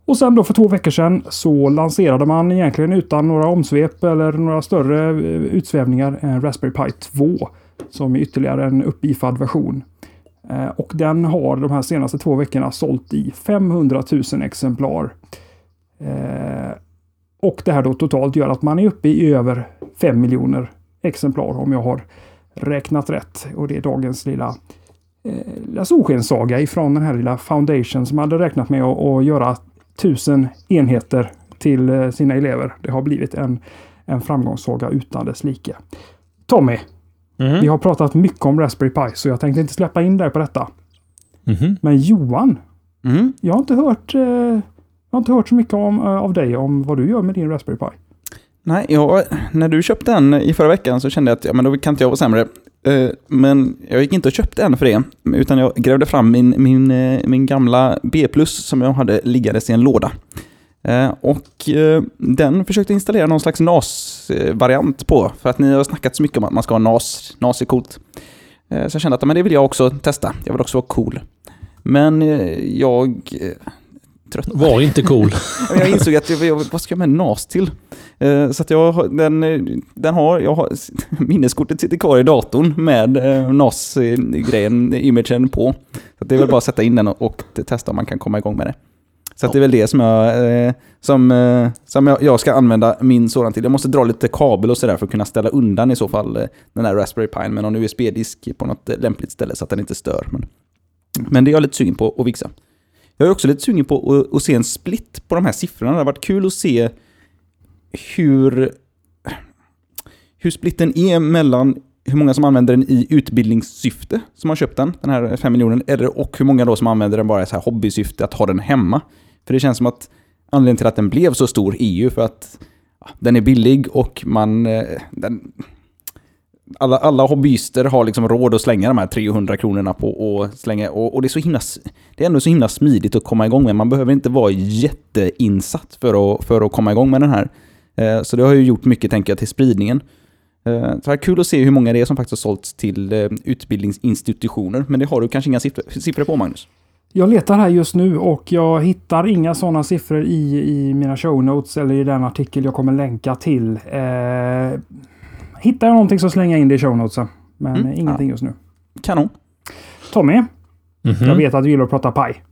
Och sen då för två veckor sedan så lanserade man egentligen utan några omsvep eller några större eh, utsvävningar en Raspberry Pi 2 som är ytterligare en uppifad version. Eh, och den har de här senaste två veckorna sålt i 500 000 exemplar. Och det här då totalt gör att man är uppe i över 5 miljoner exemplar om jag har räknat rätt. Och det är dagens lilla eh, solskenssaga ifrån den här lilla Foundation som hade räknat med att, att göra tusen enheter till eh, sina elever. Det har blivit en, en framgångssaga utan dess like. Tommy, Mhm. vi har pratat mycket om Raspberry Pi så jag tänkte inte släppa in dig på detta. Mhm. Men Johan, Mm. jag har inte hört, eh, jag har inte hört så mycket om, eh, av dig om vad du gör med din Raspberry Pi. Nej, jag, när du köpte en i förra veckan så kände jag att ja, men då kan inte jag vara sämre. Eh, Men jag gick inte och köpte en för det, utan jag grävde fram min, min, eh, min gamla B+, som jag hade liggandes i en låda. Eh, Och den försökte installera någon slags NAS-variant på, för att ni har snackat så mycket om att man ska ha NAS, NAS är coolt. Så jag kände att men det vill jag också testa, jag vill också vara cool. Men jag tröttnade. Var inte cool. Jag insåg att jag, vad ska jag med NAS till? Eh, Så att jag, den, eh, den har, jag har, minneskortet sitter kvar i datorn med eh, NAS-grejen, imagen på. Så att det är väl bara att sätta in den och, och testa om man kan komma igång med det. Så att det är väl det som jag, eh, som, eh, som jag, jag ska använda min sådan till. Jag måste dra lite kabel och sådär för att kunna ställa undan i så fall eh, den här Raspberry Pi med någon USB-disk på något eh, lämpligt ställe så att den inte stör. Men, men det är jag lite sugen på att fixa. Jag är också lite sugen på att, att se en split på de här siffrorna. Det har varit kul att se hur, hur splitten är mellan hur många som använder den i utbildningssyfte som har köpt den, den här 5 miljonen, eller och hur många då som använder den bara i så här hobbysyfte att ha den hemma. För det känns som att anledningen till att den blev så stor är ju för att ja, den är billig och man... eh, Den, alla, alla hobbyister har liksom råd att slänga de här 300 kronorna på och slänga. Och, och det är så himla... Det är ändå så himla smidigt att komma igång med. Man behöver inte vara jätteinsatt för att, för att komma igång med den här. Eh, Så det har ju gjort mycket, tänker jag, till spridningen. Eh, Så det är kul att se hur många det är som faktiskt har sålts till eh, utbildningsinstitutioner. Men det har du kanske inga siffror, på, Magnus? Jag letar här just nu och jag hittar inga sådana siffror i, i mina show notes eller i den artikel jag kommer länka till. Eh, hittar jag någonting så slänger jag in det i show notesen. Men Mm, ingenting just nu. Kanon. Tommy, Mhm. jag vet att du gillar att prata paj.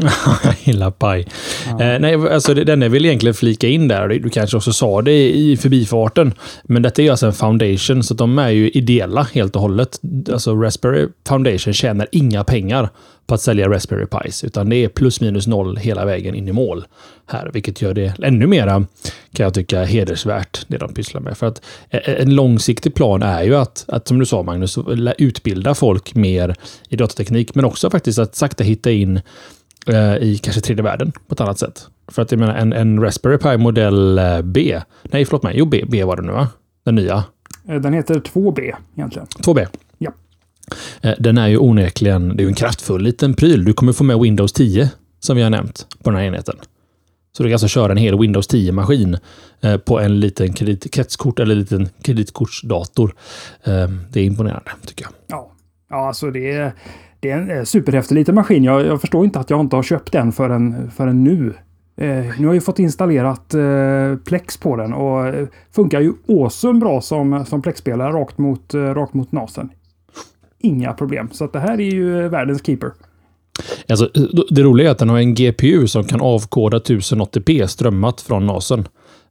jag gillar paj. Ja. Eh, nej, alltså det, den jag vill egentligen flika in där. Du kanske också sa det i förbifarten. Men detta är alltså en foundation, så de är ju ideella helt och hållet. Alltså Raspberry Foundation tjänar inga pengar på att sälja Raspberry Pis, utan det är plus minus noll hela vägen in i mål här, vilket gör det ännu mera, kan jag tycka, hedersvärt det de pysslar med. För att eh, en långsiktig plan är ju att, att som du sa Magnus, utbilda folk mer i datateknik, men också faktiskt att sakta hitta in eh, i kanske tredje världen på ett annat sätt. För att jag menar, en, en Raspberry Pi modell eh, B, nej förlåt mig, jo B, B var det nu va? Den nya. Eh, Den heter 2B egentligen. 2B. Ja. Den är ju onekligen, det är ju en kraftfull liten pryl. Du kommer få med Windows 10, som vi har nämnt, på den här enheten. Så du kan alltså köra en hel Windows 10-maskin eh, på en liten kredit, kretskort eller liten kreditkortsdator. Det är imponerande, tycker jag. Ja, ja alltså det är, det är en eh, superhäftig liten maskin. Jag, jag förstår inte att jag inte har köpt den förrän, förrän nu. Eh, nu har jag ju fått installerat eh, Plex på den och eh, funkar ju awesome bra som, som Plex-spelare rakt mot, eh, rakt mot nasen. Inga problem. Så att det här är ju eh, världens keeper. Alltså, det roliga är att den har en GPU som kan avkoda 1080p strömmat från NASen.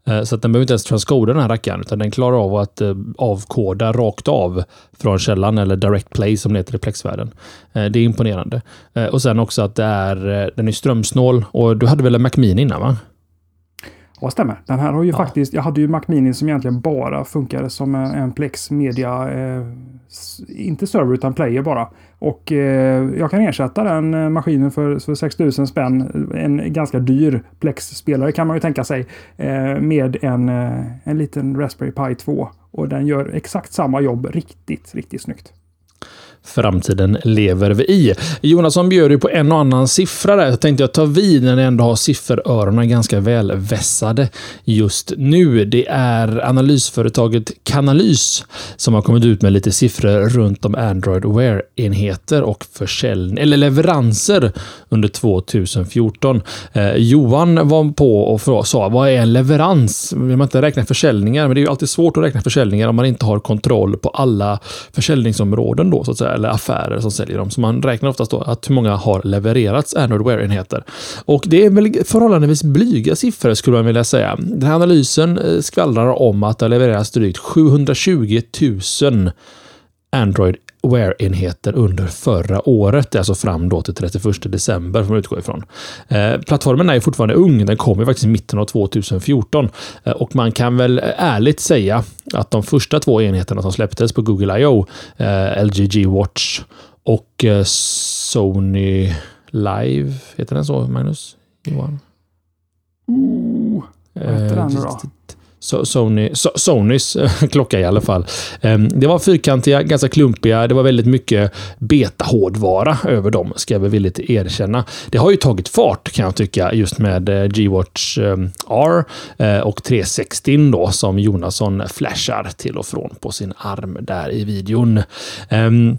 Eh, Så att den behöver inte ens transkoda den här rackaren, utan den klarar av att eh, avkoda rakt av från källan, eller direct play som det heter i plexvärlden. Eh, Det är imponerande. Och sen också att det är, den är strömsnål. Och du hade väl en Mac Mini innan va? Ja, stämmer. Den här har ju Ja. faktiskt, jag hade ju Mac Mini som egentligen bara funkade som en, Plex Media, eh, inte server utan player bara. Och eh, jag kan ersätta den eh, maskinen för, för 6000 spänn, en ganska dyr Plex-spelare kan man ju tänka sig, eh, med en, eh, en liten Raspberry Pi 2. Och den gör exakt samma jobb riktigt, riktigt snyggt. Framtiden lever vi i. Jonasson bjöd ju på en och annan siffra där. Jag tänkte jag ta vid när ni ändå har sifferöronen ganska väl vässade just nu. Det är analysföretaget Canalys som har kommit ut med lite siffror runt om Android Wear-enheter och försäljning, eller leveranser under 2014. Eh, Johan var på och sa, vad är en leverans? Vill man inte räkna försäljningar? Men det är ju alltid svårt att räkna försäljningar om man inte har kontroll på alla försäljningsområden då, så att säga, eller affärer som säljer dem. Så man räknar oftast då att hur många har levererats Android Wear-enheter. Och det är väl förhållandevis blyga siffror skulle man vilja säga. Den här analysen eh, skvallrar om att det har levererats drygt 720 000 Android Wear-enheter under förra året, alltså fram då till 31 december får man utgå ifrån. Eh, plattformen är fortfarande ung, den kom ju faktiskt i mitten av 2014 eh, och man kan väl ärligt säga att de första två enheterna som släpptes på Google I.O. Eh, LG Watch och eh, Sony Live, heter den så Magnus? Johan? Ooh, vad heter den då? Sony, Sonys klocka i alla fall. Ehm, det var fyrkantiga, ganska klumpiga. Det var väldigt mycket beta-hårdvara över dem, ska jag väl villigt erkänna. Det har ju tagit fart kan jag tycka, just med eh, G-Watch ehm, R eh, och 360 då, som Jonasson flashar till och från på sin arm där i videon. Ehm,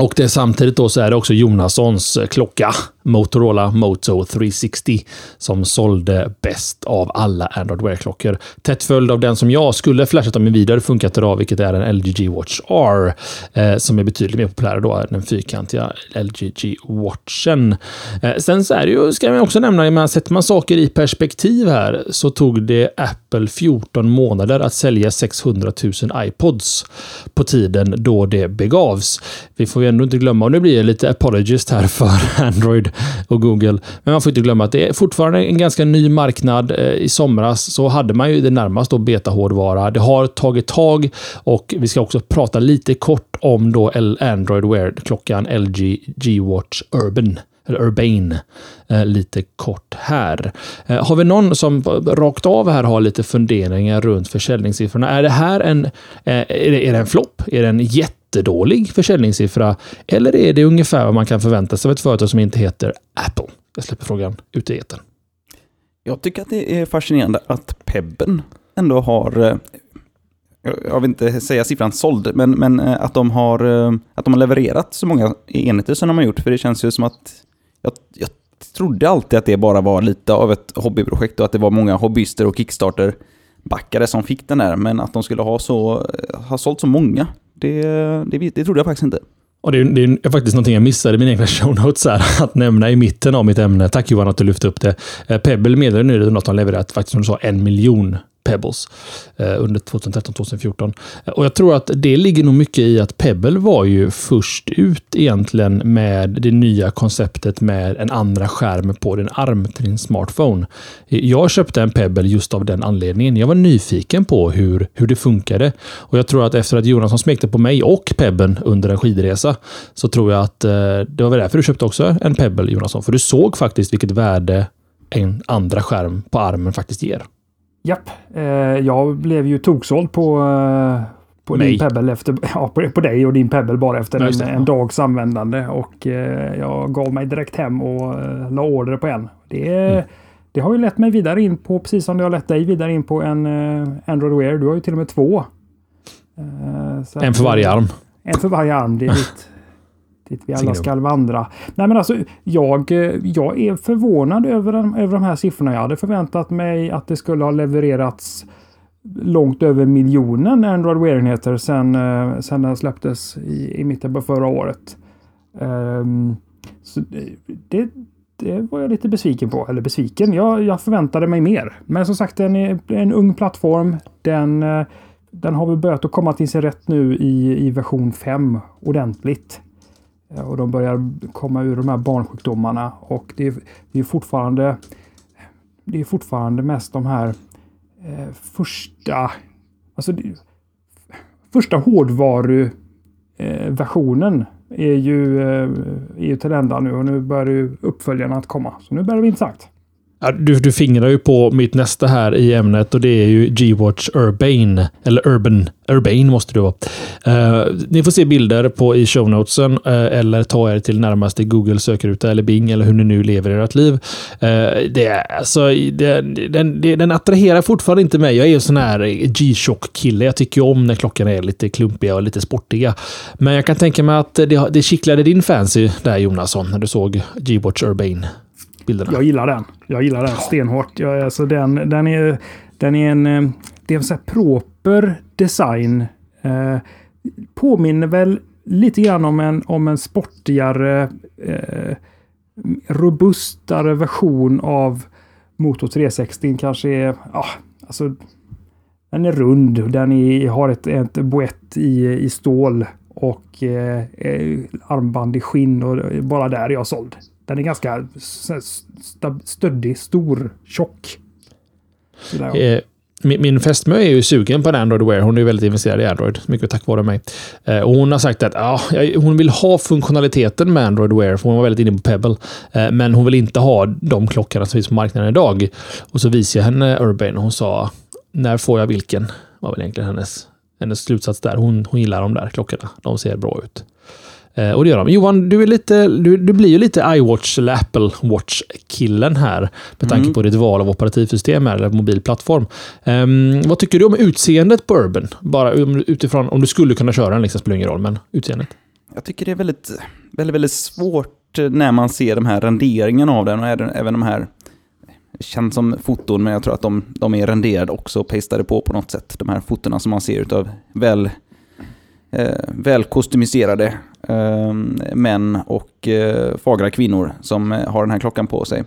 och det är samtidigt då så är det också Jonassons eh, klocka, Motorola Moto 360, som sålde bäst av alla Android Wear-klockor. Tätt följd av den som jag skulle flashat om i vidare funkat idag, vilket är en LG G Watch R, eh, som är betydligt mer populär då, den fyrkantiga LG G Watchen. Eh, sen så är det ju, ska man också nämna, men sätter man saker i perspektiv här, så tog det Apple 14 månader att sälja 600 000 iPods på tiden då det begavs. Vi får ju ändå inte glömma, och nu blir jag lite apologist här för Android och Google, men man får inte glömma att det är fortfarande en ganska ny marknad. Eh, I somras så hade man ju det närmast då beta-hårdvara. Det har tagit tag och vi ska också prata lite kort om då Android Wear-klockan LG G-Watch Urban eller Urbane, eh, lite kort här. Eh, har vi någon som rakt av här har lite funderingar runt försäljningssiffrorna? Är det här en, eh, är det, är det en flopp? Är det en jättedålig försäljningssiffra? Eller är det ungefär vad man kan förvänta sig av ett företag som inte heter Apple? Jag släpper frågan ut i etern. Jag tycker att det är fascinerande att Pebben ändå har jag vill inte säga siffran såld, men, men att, de har, att de har levererat så många enheter som de har gjort. För det känns ju som att jag, jag trodde alltid att det bara var lite av ett hobbyprojekt och att det var många hobbyister och Kickstarter-backare som fick den där. Men att de skulle ha, så, eh, ha sålt så många, det, det, det trodde jag faktiskt inte. Och det är, det är faktiskt någonting jag missade i mina egna show notes här, att nämna i mitten av mitt ämne. Tack Johan att du lyfte upp det. Eh, Pebble meddelade nu att de levererat faktiskt, som du sa, en miljon Pebbles eh, under 2013-2014. Eh, och jag tror att det ligger nog mycket i att Pebble var ju först ut egentligen med det nya konceptet med en andra skärm på din arm till din smartphone. Eh, jag köpte en Pebble just av den anledningen. Jag var nyfiken på hur, hur det funkade. Och jag tror att efter att Jonasson smekte på mig och Pebben under en skidresa så tror jag att eh, det var därför du köpte också en Pebble Jonasson. För du såg faktiskt vilket värde en andra skärm på armen faktiskt ger. Japp, eh, jag blev ju toksåld på, eh, på din Pebble efter, ja, på, dig och din Pebble bara efter en, en, dags användande. Och eh, jag gav mig direkt hem och eh, la order på en. Det, mm. det har ju lett mig vidare in på, precis som det har lett dig vidare in på en Android Wear. Du har ju till och med två. Eh, en för varje arm. En för varje arm, det är ditt, dit vi alla ska vandra. Nej men alltså, jag, jag är förvånad över, över de här siffrorna. Jag hade förväntat mig att det skulle ha levererats långt över miljonen Android Wear-enheter sedan, eh, sedan den släpptes i, i mitten på förra året. Um, så det, det var jag lite besviken på. Eller besviken, jag, jag förväntade mig mer. Men som sagt, den är en ung plattform. Den, eh, den har väl börjat att komma till sin rätt nu i, i version 5 ordentligt. Eh, och de börjar komma ur de här barnsjukdomarna och det är, det är fortfarande det är fortfarande mest de här eh, första alltså det, första hårdvaruversionen eh, är ju, eh, är ju till ända nu och nu börjar ju uppföljarna att komma. Så nu börjar det bli intressant. Du, du fingrar ju på mitt nästa här i ämnet och det är ju G-Watch Urbane. Eller Urban. Urbane måste det vara. Uh, ni får se bilder på i show notesen uh, eller ta er till närmaste Google sökruta eller Bing eller hur ni nu lever ert liv. Uh, det, alltså, det, den, det, den attraherar fortfarande inte mig. Jag är en sån här G-Shock-kille. Jag tycker om när klockorna är lite klumpiga och lite sportiga. Men jag kan tänka mig att det, det kittlade din fancy där Jonasson när du såg G-Watch Urbane bilderna. Jag gillar den. Jag gillar den stenhårt. Jag, alltså den, den, är, den är en, eh, det är en så proper design. Eh, påminner väl lite grann om en, om en sportigare, eh, robustare version av Motor 360. Kanske är, ja, alltså den är rund. Den är, har ett, ett boett i, i stål och eh, armband i skinn och bara där är jag såld. Den är ganska stöddig, stor, tjock. Eh, min, min fästmö är ju sugen på en Android Wear. Hon är väldigt investerad i Android, mycket tack vare mig. Eh, och hon har sagt att ah, hon vill ha funktionaliteten med Android Wear, för hon var väldigt inne på Pebble. Eh, men hon vill inte ha de klockorna som finns på marknaden idag. Och så visade jag henne Urbane och hon sa, när får jag vilken? var väl egentligen hennes, hennes slutsats där. Hon, hon gillar de där klockorna. De ser bra ut. Eh, och det gör de. Johan, du, är lite, du, du blir ju lite iWatch eller Apple Watch-killen här. Med tanke mm. på ditt val av operativsystem eller mobilplattform. Um, vad tycker du om utseendet på Urban? Bara utifrån, om du skulle kunna köra den, liksom, spelar ingen roll, men utseendet. jag tycker det är väldigt, väldigt, väldigt svårt när man ser de här renderingarna av den och även de här det känns som foton, men jag tror att de, de är renderade också och pastade på på något sätt. De här fotona som man ser utav väl, eh, väl kostymiserade eh, Eh, män och eh, fagra kvinnor som eh, har den här klockan på sig.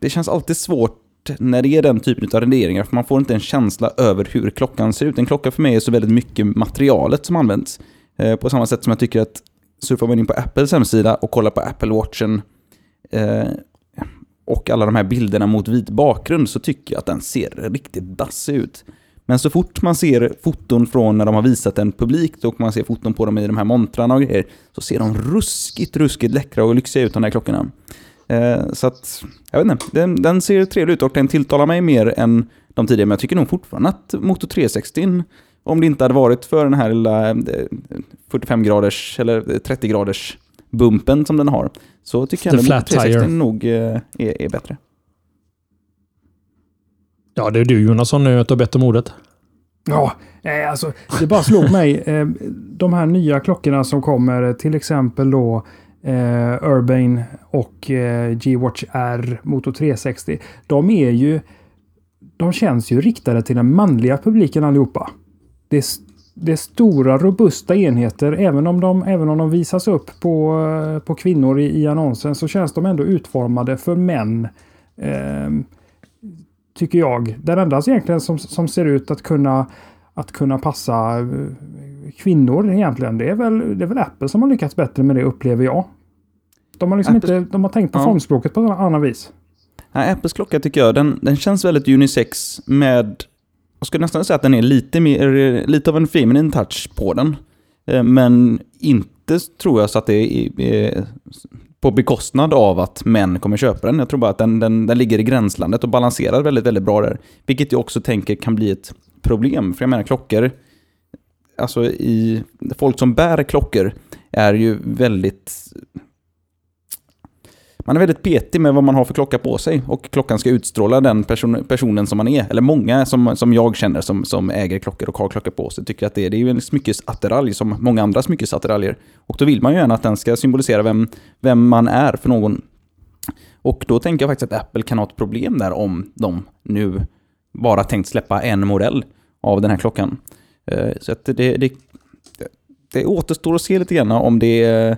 Det känns alltid svårt när det är den typen av renderingar, för man får inte en känsla över hur klockan ser ut. En klocka för mig är så väldigt mycket materialet som används. På samma sätt som jag tycker att surfar man in på Apples hemsida och kollar på Apple Watchen eh, och alla de här bilderna mot vit bakgrund så tycker jag att den ser riktigt dassig ut. Men så fort man ser foton från när de har visat en publik och man ser foton på dem i de här montrarna och grejer så ser de ruskigt, ruskigt läckra och lyxiga ut de här klockorna. Eh, så att, jag vet inte, den, den, ser trevlig ut och den tilltalar mig mer än de tidigare. Men jag tycker nog fortfarande att Moto 360, om det inte hade varit för den här lilla 45-graders eh, eller 30-graders bumpen som den har, så tycker jag att 360 nog eh, är, är bättre. Ja, det är du Jonasson nu du har bett om ordet. Ja, alltså det bara slog mig. Eh, de här nya klockorna som kommer, eh, till exempel då eh, Urbane och eh, G-Watch R Moto 360. De är ju... De känns ju riktade till den manliga publiken allihopa. Det är, det är stora robusta enheter. Även om de, även om de visas upp på, eh, på kvinnor i, i annonsen så känns de ändå utformade för män. Eh, tycker jag. Den enda egentligen som, som ser ut att kunna, att kunna passa eh, kvinnor egentligen. Det är, väl, det är väl Apple som har lyckats bättre med det upplever jag. De har, liksom inte, de har tänkt på ja. formspråket på ett annat vis. Ja, Apples klocka tycker jag, den, den känns väldigt unisex med... Jag skulle nästan säga att den är lite, mer, lite av en feminin touch på den. Eh, men inte tror jag så att det är på bekostnad av att män kommer köpa den. Jag tror bara att den, den, den ligger i gränslandet och balanserar väldigt, väldigt bra där. Vilket jag också tänker kan bli ett problem. För jag menar klockor, alltså i, folk som bär klockor är ju väldigt man är väldigt petig med vad man har för klocka på sig och klockan ska utstråla den person, personen som man är. Eller många som, som jag känner som, som äger klockor och har klockor på sig tycker att det, det är ju en smyckesattiralj som många andra smyckesattiraljer. Och då vill man ju gärna att den ska symbolisera vem, vem man är för någon. Och då tänker jag faktiskt att Apple kan ha ett problem där om de nu bara tänkt släppa en modell av den här klockan. Eh, så att det, det, det återstår att se lite grann om det eh,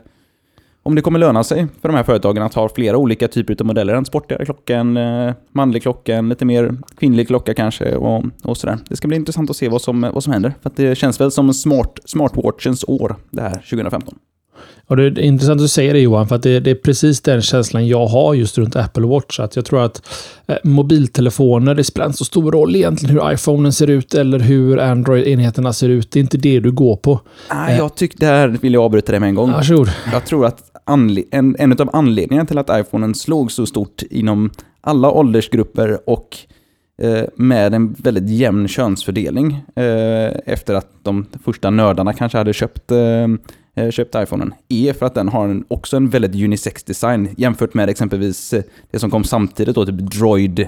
om det kommer löna sig för de här företagen att ha flera olika typer av modeller. En sportigare klocka, en eh, manlig klocka, en lite mer kvinnlig klocka kanske och, och sådär. Det ska bli intressant att se vad som, vad som händer. För det känns väl som smart, smartwatchens år det här 2015. Ja, det är intressant att du säger det Johan, för att det, det, är precis den känslan jag har just runt Apple Watch. Att jag tror att eh, mobiltelefoner, det spelar inte så stor roll egentligen hur iPhonen ser ut eller hur Android-enheterna ser ut. Det är inte det du går på. Ah, jag tycker, där vill jag avbryta dig med en gång. Varsågod. Jag tror att en, en av anledningarna till att iPhonen slog så stort inom alla åldersgrupper och eh, med en väldigt jämn könsfördelning eh, efter att de första nördarna kanske hade köpt, eh, eh köpt iPhonen är för att den har en, också en väldigt unisex design jämfört med exempelvis eh, det som kom samtidigt då, typ Droid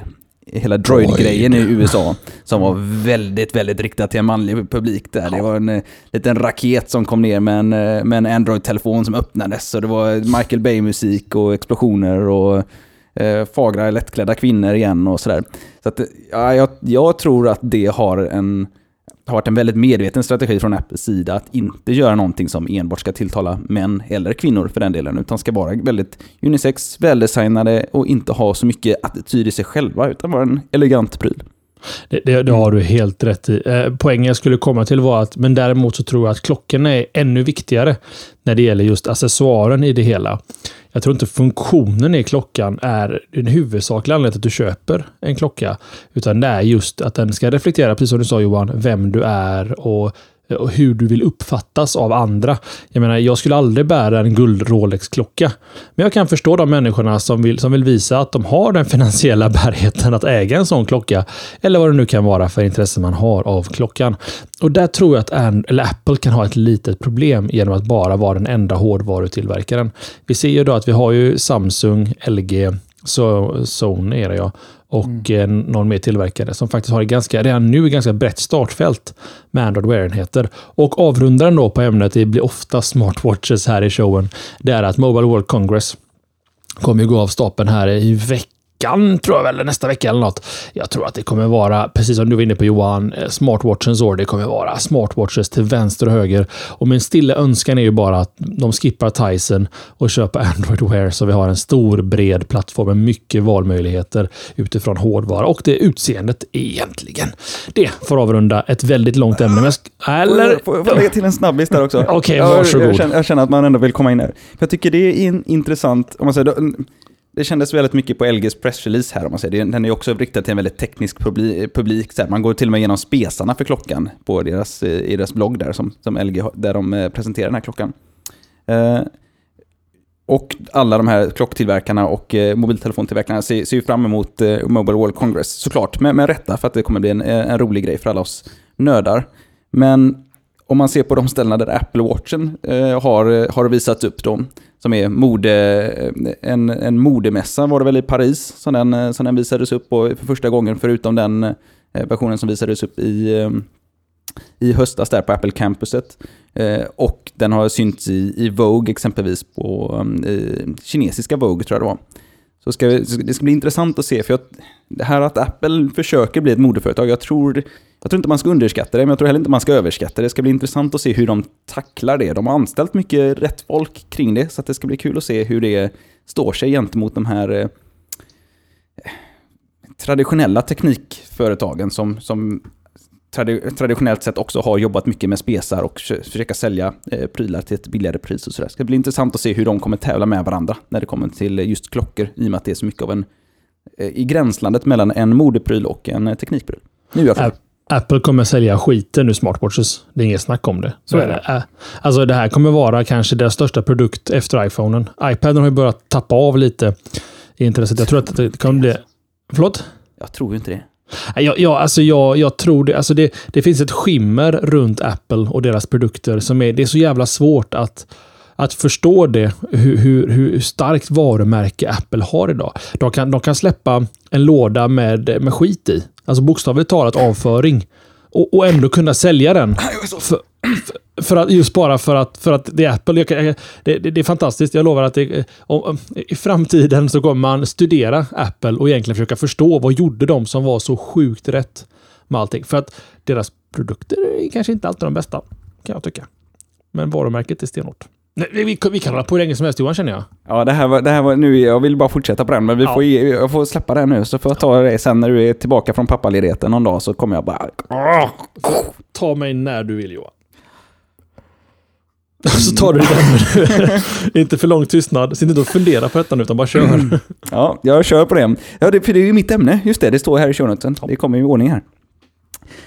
hela Droid-grejen i USA. Som var väldigt, väldigt riktad till en manlig publik där. Det var en eh, liten raket som kom ner med en, eh, med en Android-telefon som öppnades. Och det var Michael Bay-musik och explosioner och eh, fagra lättklädda kvinnor igen och sådär. Så att, ja, jag, jag tror att det har en har varit en väldigt medveten strategi från Apples sida att inte göra någonting som enbart ska tilltala män eller kvinnor för den delen, utan ska vara väldigt unisex, väldesignade och inte ha så mycket attityd i sig själva, utan vara en elegant pryl. Det, det, det, har du helt rätt i. Eh, poängen jag skulle komma till var att, men däremot så tror jag att klockorna är ännu viktigare när det gäller just accessoaren i det hela. Jag tror inte funktionen i klockan är den huvudsakliga anledningen till att du köper en klocka. Utan det är just att den ska reflektera, precis som du sa Johan, vem du är och och hur du vill uppfattas av andra. Jag menar, jag skulle aldrig bära en guld Rolex-klocka. Men jag kan förstå de människorna som vill, som vill visa att de har den finansiella bärigheten att äga en sån klocka. Eller vad det nu kan vara för intresse man har av klockan. Och där tror jag att Apple kan ha ett litet problem genom att bara vara den enda hårdvarutillverkaren. Vi ser ju då att vi har ju Samsung, LG, Så Sony är det ja. Och eh, någon mer tillverkare som faktiskt har ett ganska, redan nu ett ganska brett startfält med Android Wear-enheter. Och avrundaren då på ämnet, det blir ofta smartwatches här i showen, det är att Mobile World Congress kommer ju gå av stapeln här i veckan tror jag väl, nästa vecka eller något. Jag tror att det kommer vara, precis som du var inne på Johan, eh, smartwatchens år. Det kommer vara smartwatches till vänster och höger. Och min stilla önskan är ju bara att de skippar Tyson och köper Android Wear så vi har en stor bred plattform med mycket valmöjligheter utifrån hårdvara och det utseendet egentligen. Det får avrunda ett väldigt långt ämne. Sk- eller? Får jag, får jag lägga till en snabbis där också? Okej, Ja, varsågod. Jag känner, jag känner att man ändå vill komma in här. För jag tycker det är in, intressant, om man säger, det, kändes väldigt mycket på LGs pressrelease här, om man säger. Den är också riktad till en väldigt teknisk publik. Så här, man går till och med igenom spesarna för klockan på deras, eh, i deras blogg där, som, som LG, där de eh, presenterar den här klockan. Eh, och alla de här klocktillverkarna och eh, mobiltelefontillverkarna ser, ser ju fram emot eh, Mobile World Congress, såklart. Med, med rätta, för att det kommer bli en, eh, en rolig grej för alla oss nördar. Men om man ser på de ställena där Apple Watchen eh, har, har visats upp då, som är mode, eh, en, en modemässa var det väl i Paris som den, eh, som den visades upp på för första gången, förutom den eh, versionen som visades upp i, eh, i höstas där på Apple Campuset. Eh, och den har synts i, i Vogue exempelvis, på eh, kinesiska Vogue tror jag det var. Så ska vi, det ska bli intressant att se, för jag, det här att Apple försöker bli ett modeföretag, jag tror, jag tror inte man ska underskatta det, men jag tror heller inte man ska överskatta det. Det ska bli intressant att se hur de tacklar det. De har anställt mycket rätt folk kring det, så att det ska bli kul att se hur det står sig gentemot de här eh, traditionella teknikföretagen som, som tradi- traditionellt sett också har jobbat mycket med spesar och försöka sälja eh, prylar till ett billigare pris och sådär. Det ska bli intressant att se hur de kommer tävla med varandra när det kommer till just klockor, i och med att det är så mycket av en eh, i gränslandet mellan en modepryl och en eh, teknikpryl. Nu är jag klar. App- Apple kommer sälja skiten ur smartwatches. Det är inget snack om det. Så är det. Alltså det här kommer vara kanske deras största produkt efter iPhonen. iPaden har ju börjat tappa av lite i intresset. Jag tror att det kommer bli... Förlåt? Jag tror ju inte det. Jag, jag, alltså jag, jag tror det. Alltså det. Det finns ett skimmer runt Apple och deras produkter som är... Det är så jävla svårt att, att förstå det. Hur, hur, hur starkt varumärke Apple har idag. De kan, de kan släppa en låda med, med skit i. Alltså bokstavligt talat avföring. Och, och ändå kunna sälja den. För, för, för att, just bara för att, för att det är Apple. Kan- det, det, det är fantastiskt. Jag lovar att det, om- i framtiden så kommer man studera Apple och egentligen försöka förstå vad gjorde de som var så sjukt rätt med allting. För att deras produkter är kanske inte alltid de bästa, kan jag tycka. Men varumärket är stenhårt. Nej, vi, vi, kan hålla på hur länge som helst Johan, känner jag. Ja, det här var, det här var nu, jag vill bara fortsätta på den, men vi Ja. får, jag får släppa det nu, så får jag ta det sen när du är tillbaka från pappaledigheten någon dag, så kommer jag bara... Ta mig när du vill Johan. Så tar du den. inte för lång tystnad. Sitt inte och fundera på detta nu, utan bara kör. Ja, jag kör på det. Ja, det, för det är ju mitt ämne. Just det, det står här i shownotesen. Det kommer i ordning här.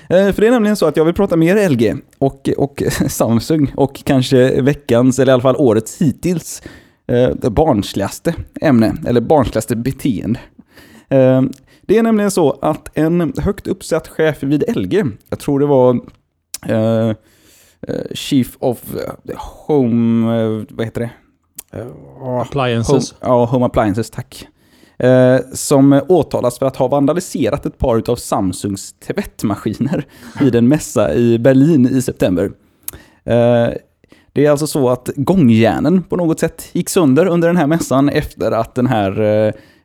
Eh, För det är nämligen så att jag vill prata mer LG och, och Samsung och kanske veckans, eller i alla fall årets hittills, eh, barnsligaste ämne, eller barnsligaste beteende. Eh, Det är nämligen så att en högt uppsatt chef vid LG, jag tror det var eh, Chief of Home, vad heter det? Eh, Home, Appliances. ja, Home Appliances, tack. Eh, som åtalas för att ha vandaliserat ett par av Samsungs tvättmaskiner vid en mässa i Berlin i september. Eh, det är alltså så att gångjärnen på något sätt gick sönder under den här mässan efter att den här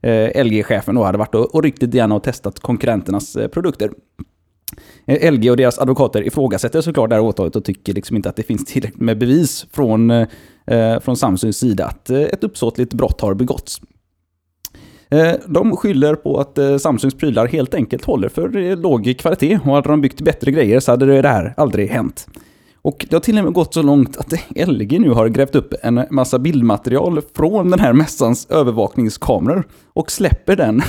eh, LG-chefen då hade varit och, och lite grann och testat konkurrenternas eh, produkter. Eh, LG och deras advokater ifrågasätter såklart det här åtalet och tycker liksom inte att det finns tillräckligt med bevis från, eh, från Samsungs sida att eh, ett uppsåtligt brott har begåtts. Eh, de skyller på att eh, Samsungs prylar helt enkelt håller för eh, låg kvalitet och hade de byggt bättre grejer så hade det här aldrig hänt. Och det har till och med gått så långt att LG nu har grävt upp en massa bildmaterial från den här mässans övervakningskameror och släpper den,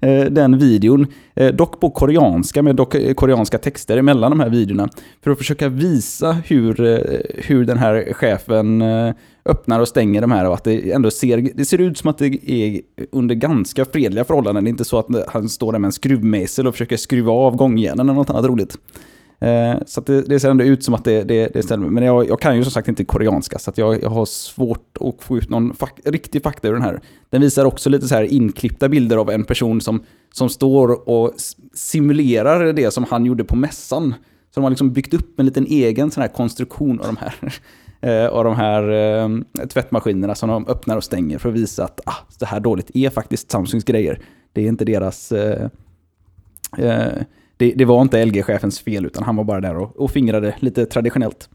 den videon, dock på koreanska med dock koreanska texter emellan de här videorna, för att försöka visa hur, hur den här chefen öppnar och stänger de här och att det ändå ser, det ser ut som att det är under ganska fredliga förhållanden. Det är inte så att han står där med en skruvmejsel och försöker skruva av gångjärnen eller något annat roligt. Eh, så att det, det ser ändå ut som att det, det, det stämmer. Men jag, jag kan ju som sagt inte koreanska, så att jag, jag har svårt att få ut någon fak riktig fakta ur den här. Den visar också lite så här inklippta bilder av en person som, som står och simulerar det som han gjorde på mässan. Så de har liksom byggt upp en liten egen sån här konstruktion av de här, eh, av de här eh, tvättmaskinerna som de öppnar och stänger för att visa att ah, det här dåligt är faktiskt Samsungs grejer. Det är inte deras... Eh, eh det, det var inte LG-chefens fel, utan han var bara där och, och fingrade lite traditionellt.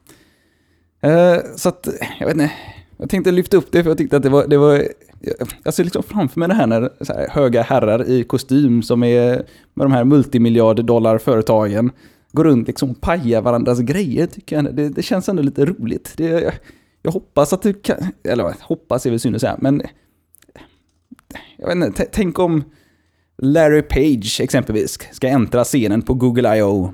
Eh, så att, jag vet inte, jag tänkte lyfta upp det för jag tyckte att det var... Det var jag ser liksom framför mig det här när så här, höga herrar i kostym som är med de här multimiljard dollar företagen går runt liksom och pajar varandras grejer tycker jag. Det, det känns ändå lite roligt. Det, jag, jag hoppas att du kan, eller hoppas är väl synd att säga, men jag vet inte, tänk om Larry Page exempelvis ska äntra scenen på Google I.O.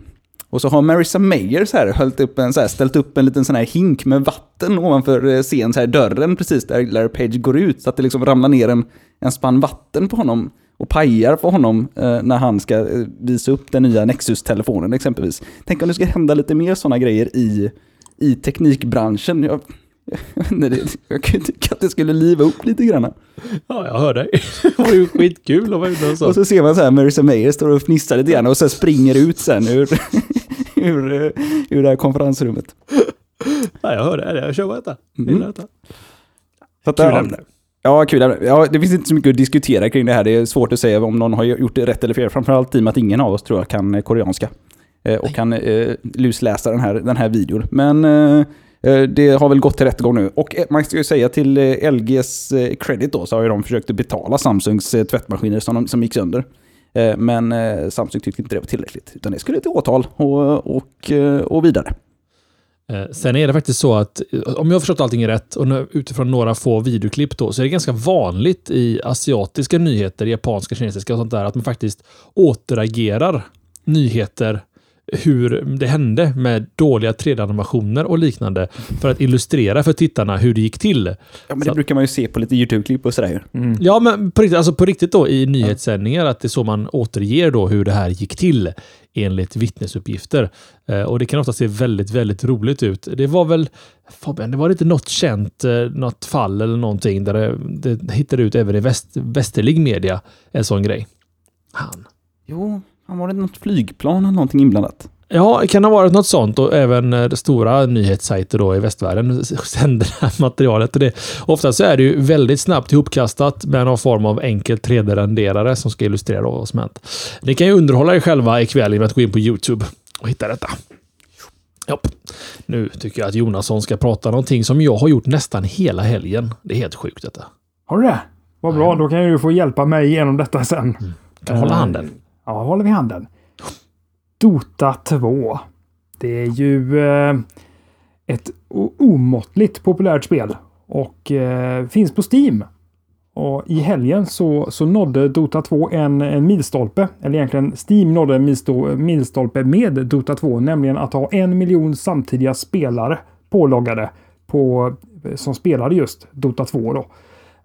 Och så har Marissa Mayer så här, höllt upp en, så här, ställt upp en liten sån här hink med vatten ovanför eh, scenen, scen, så här, dörren precis där Larry Page går ut. Så att det liksom ramlar ner en, en spann vatten på honom och pajar på honom eh, när han ska eh, visa upp den nya Nexus-telefonen exempelvis. Tänk om det ska hända lite mer sådana grejer i, i teknikbranschen. Jag, jag, jag kan tycka att det skulle liva upp lite grann. Ja, jag hör dig. Det var ju skitkul att vara ute och så. Och så ser man så här Marissa Mayer står och fnissar lite grann och sen springer ut sen ur, ur, eh, ur det här konferensrummet. Ja, jag hör det. Jag kör på detta. Mm. Detta. Så att, Kul ämne. Ja, kul. Ja, det finns inte så mycket att diskutera kring det här. Det är svårt att säga om någon har gjort det rätt eller fel. Framförallt i och med att ingen av oss tror jag kan eh, koreanska. Eh, och kan eh, lusläsa den här, den här videon. Men eh, eh, det har väl gått till rättegång nu. Och eh, man ska ju säga till LGs credit då, så har ju de försökt betala Samsungs tvättmaskiner som, de, som gick sönder. Men Samsung tyckte inte det var tillräckligt. Utan det skulle till åtal och, och, och vidare. Eh, sen är det faktiskt så att eh, om jag har förstått allting rätt och nu, utifrån några få videoklipp då, så är det ganska vanligt i asiatiska nyheter, japanska, kinesiska och sånt där, att man faktiskt återagerar nyheter hur det hände med dåliga 3D-animationer och liknande för att illustrera för tittarna hur det gick till. Ja, men Så det att- brukar man ju se på lite YouTube-klipp och sådär ju. Mm. Ja, men på riktigt, alltså på riktigt då i nyhetssändningar att det är så man återger då hur det här gick till enligt vittnesuppgifter. Eh, och det kan ofta se väldigt, väldigt roligt ut. Det var väl, Fabian, det var inte något känt, eh, något fall eller någonting där det, det hittade ut även i väst, västerlig media en sån grej. Han. Jo, var det något flygplan eller någonting inblandat? Ja, det kan ha varit något sånt och även eh, stora nyhetssajter då i västvärlden sänder det här materialet. Och det, ofta så är det ju väldigt snabbt ihopkastat med någon form av enkel 3D-renderare som ska illustrera vad som hänt. Ni kan ju underhålla er själva ikväll genom att gå in på YouTube och hitta detta. Japp. Nu tycker jag att Jonasson ska prata någonting som jag har gjort nästan hela helgen. Det är helt sjukt detta. Har du det? Vad bra, då kan du få hjälpa mig igenom detta sen. Kan hålla Eh, handen. Ja, håller vi handen. Dota 2. Det är ju eh, ett omåttligt populärt spel och eh, finns på Steam. Och i helgen så, så nådde Dota 2 en, en milstolpe, eller egentligen Steam nådde en milstolpe med Dota 2, nämligen att ha en miljon samtidiga spelare påloggade på, som spelade just Dota 2 då.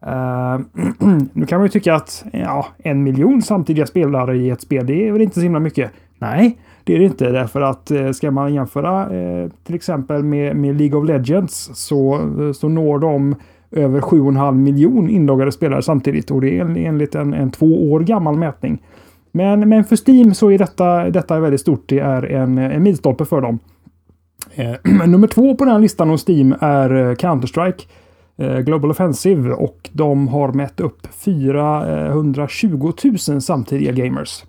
Eh, nu kan man ju tycka att ja, en miljon samtidiga spelare i ett spel, det är väl inte så himla mycket. Nej, det är det inte. Därför att eh, ska man jämföra eh, till exempel med, med League of Legends så, så når de över 7,5 miljon inloggade spelare samtidigt. Och det är enligt en, en två år gammal mätning. Men, men för Steam så är detta, detta väldigt stort. Det är en, en milstolpe för dem. Eh, nummer två på den här listan hos Steam är Counter-Strike. Eh, Global Offensive och de har mätt upp 420 000 samtidiga gamers.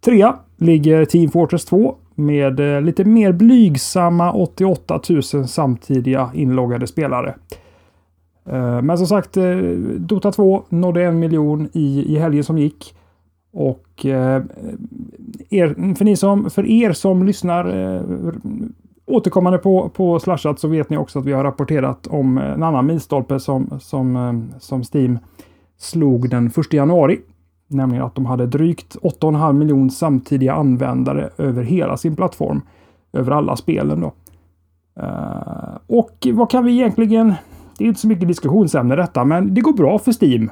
Trea ligger Team Fortress 2 med eh, lite mer blygsamma 88 000 samtidiga inloggade spelare. Eh, men som sagt, Dota 2 nådde en miljon i, i helgen som gick. Och er, för, ni som, för er som lyssnar återkommande på, på Slashat så vet ni också att vi har rapporterat om eh, en annan milstolpe som, som, eh, som Steam slog den 1 januari. Nämligen att de hade drygt 8,5 miljoner samtidiga användare över hela sin plattform. Över alla spelen då. Eh, och vad kan vi egentligen... Det är inte så mycket diskussionsämne detta, men det går bra för Steam.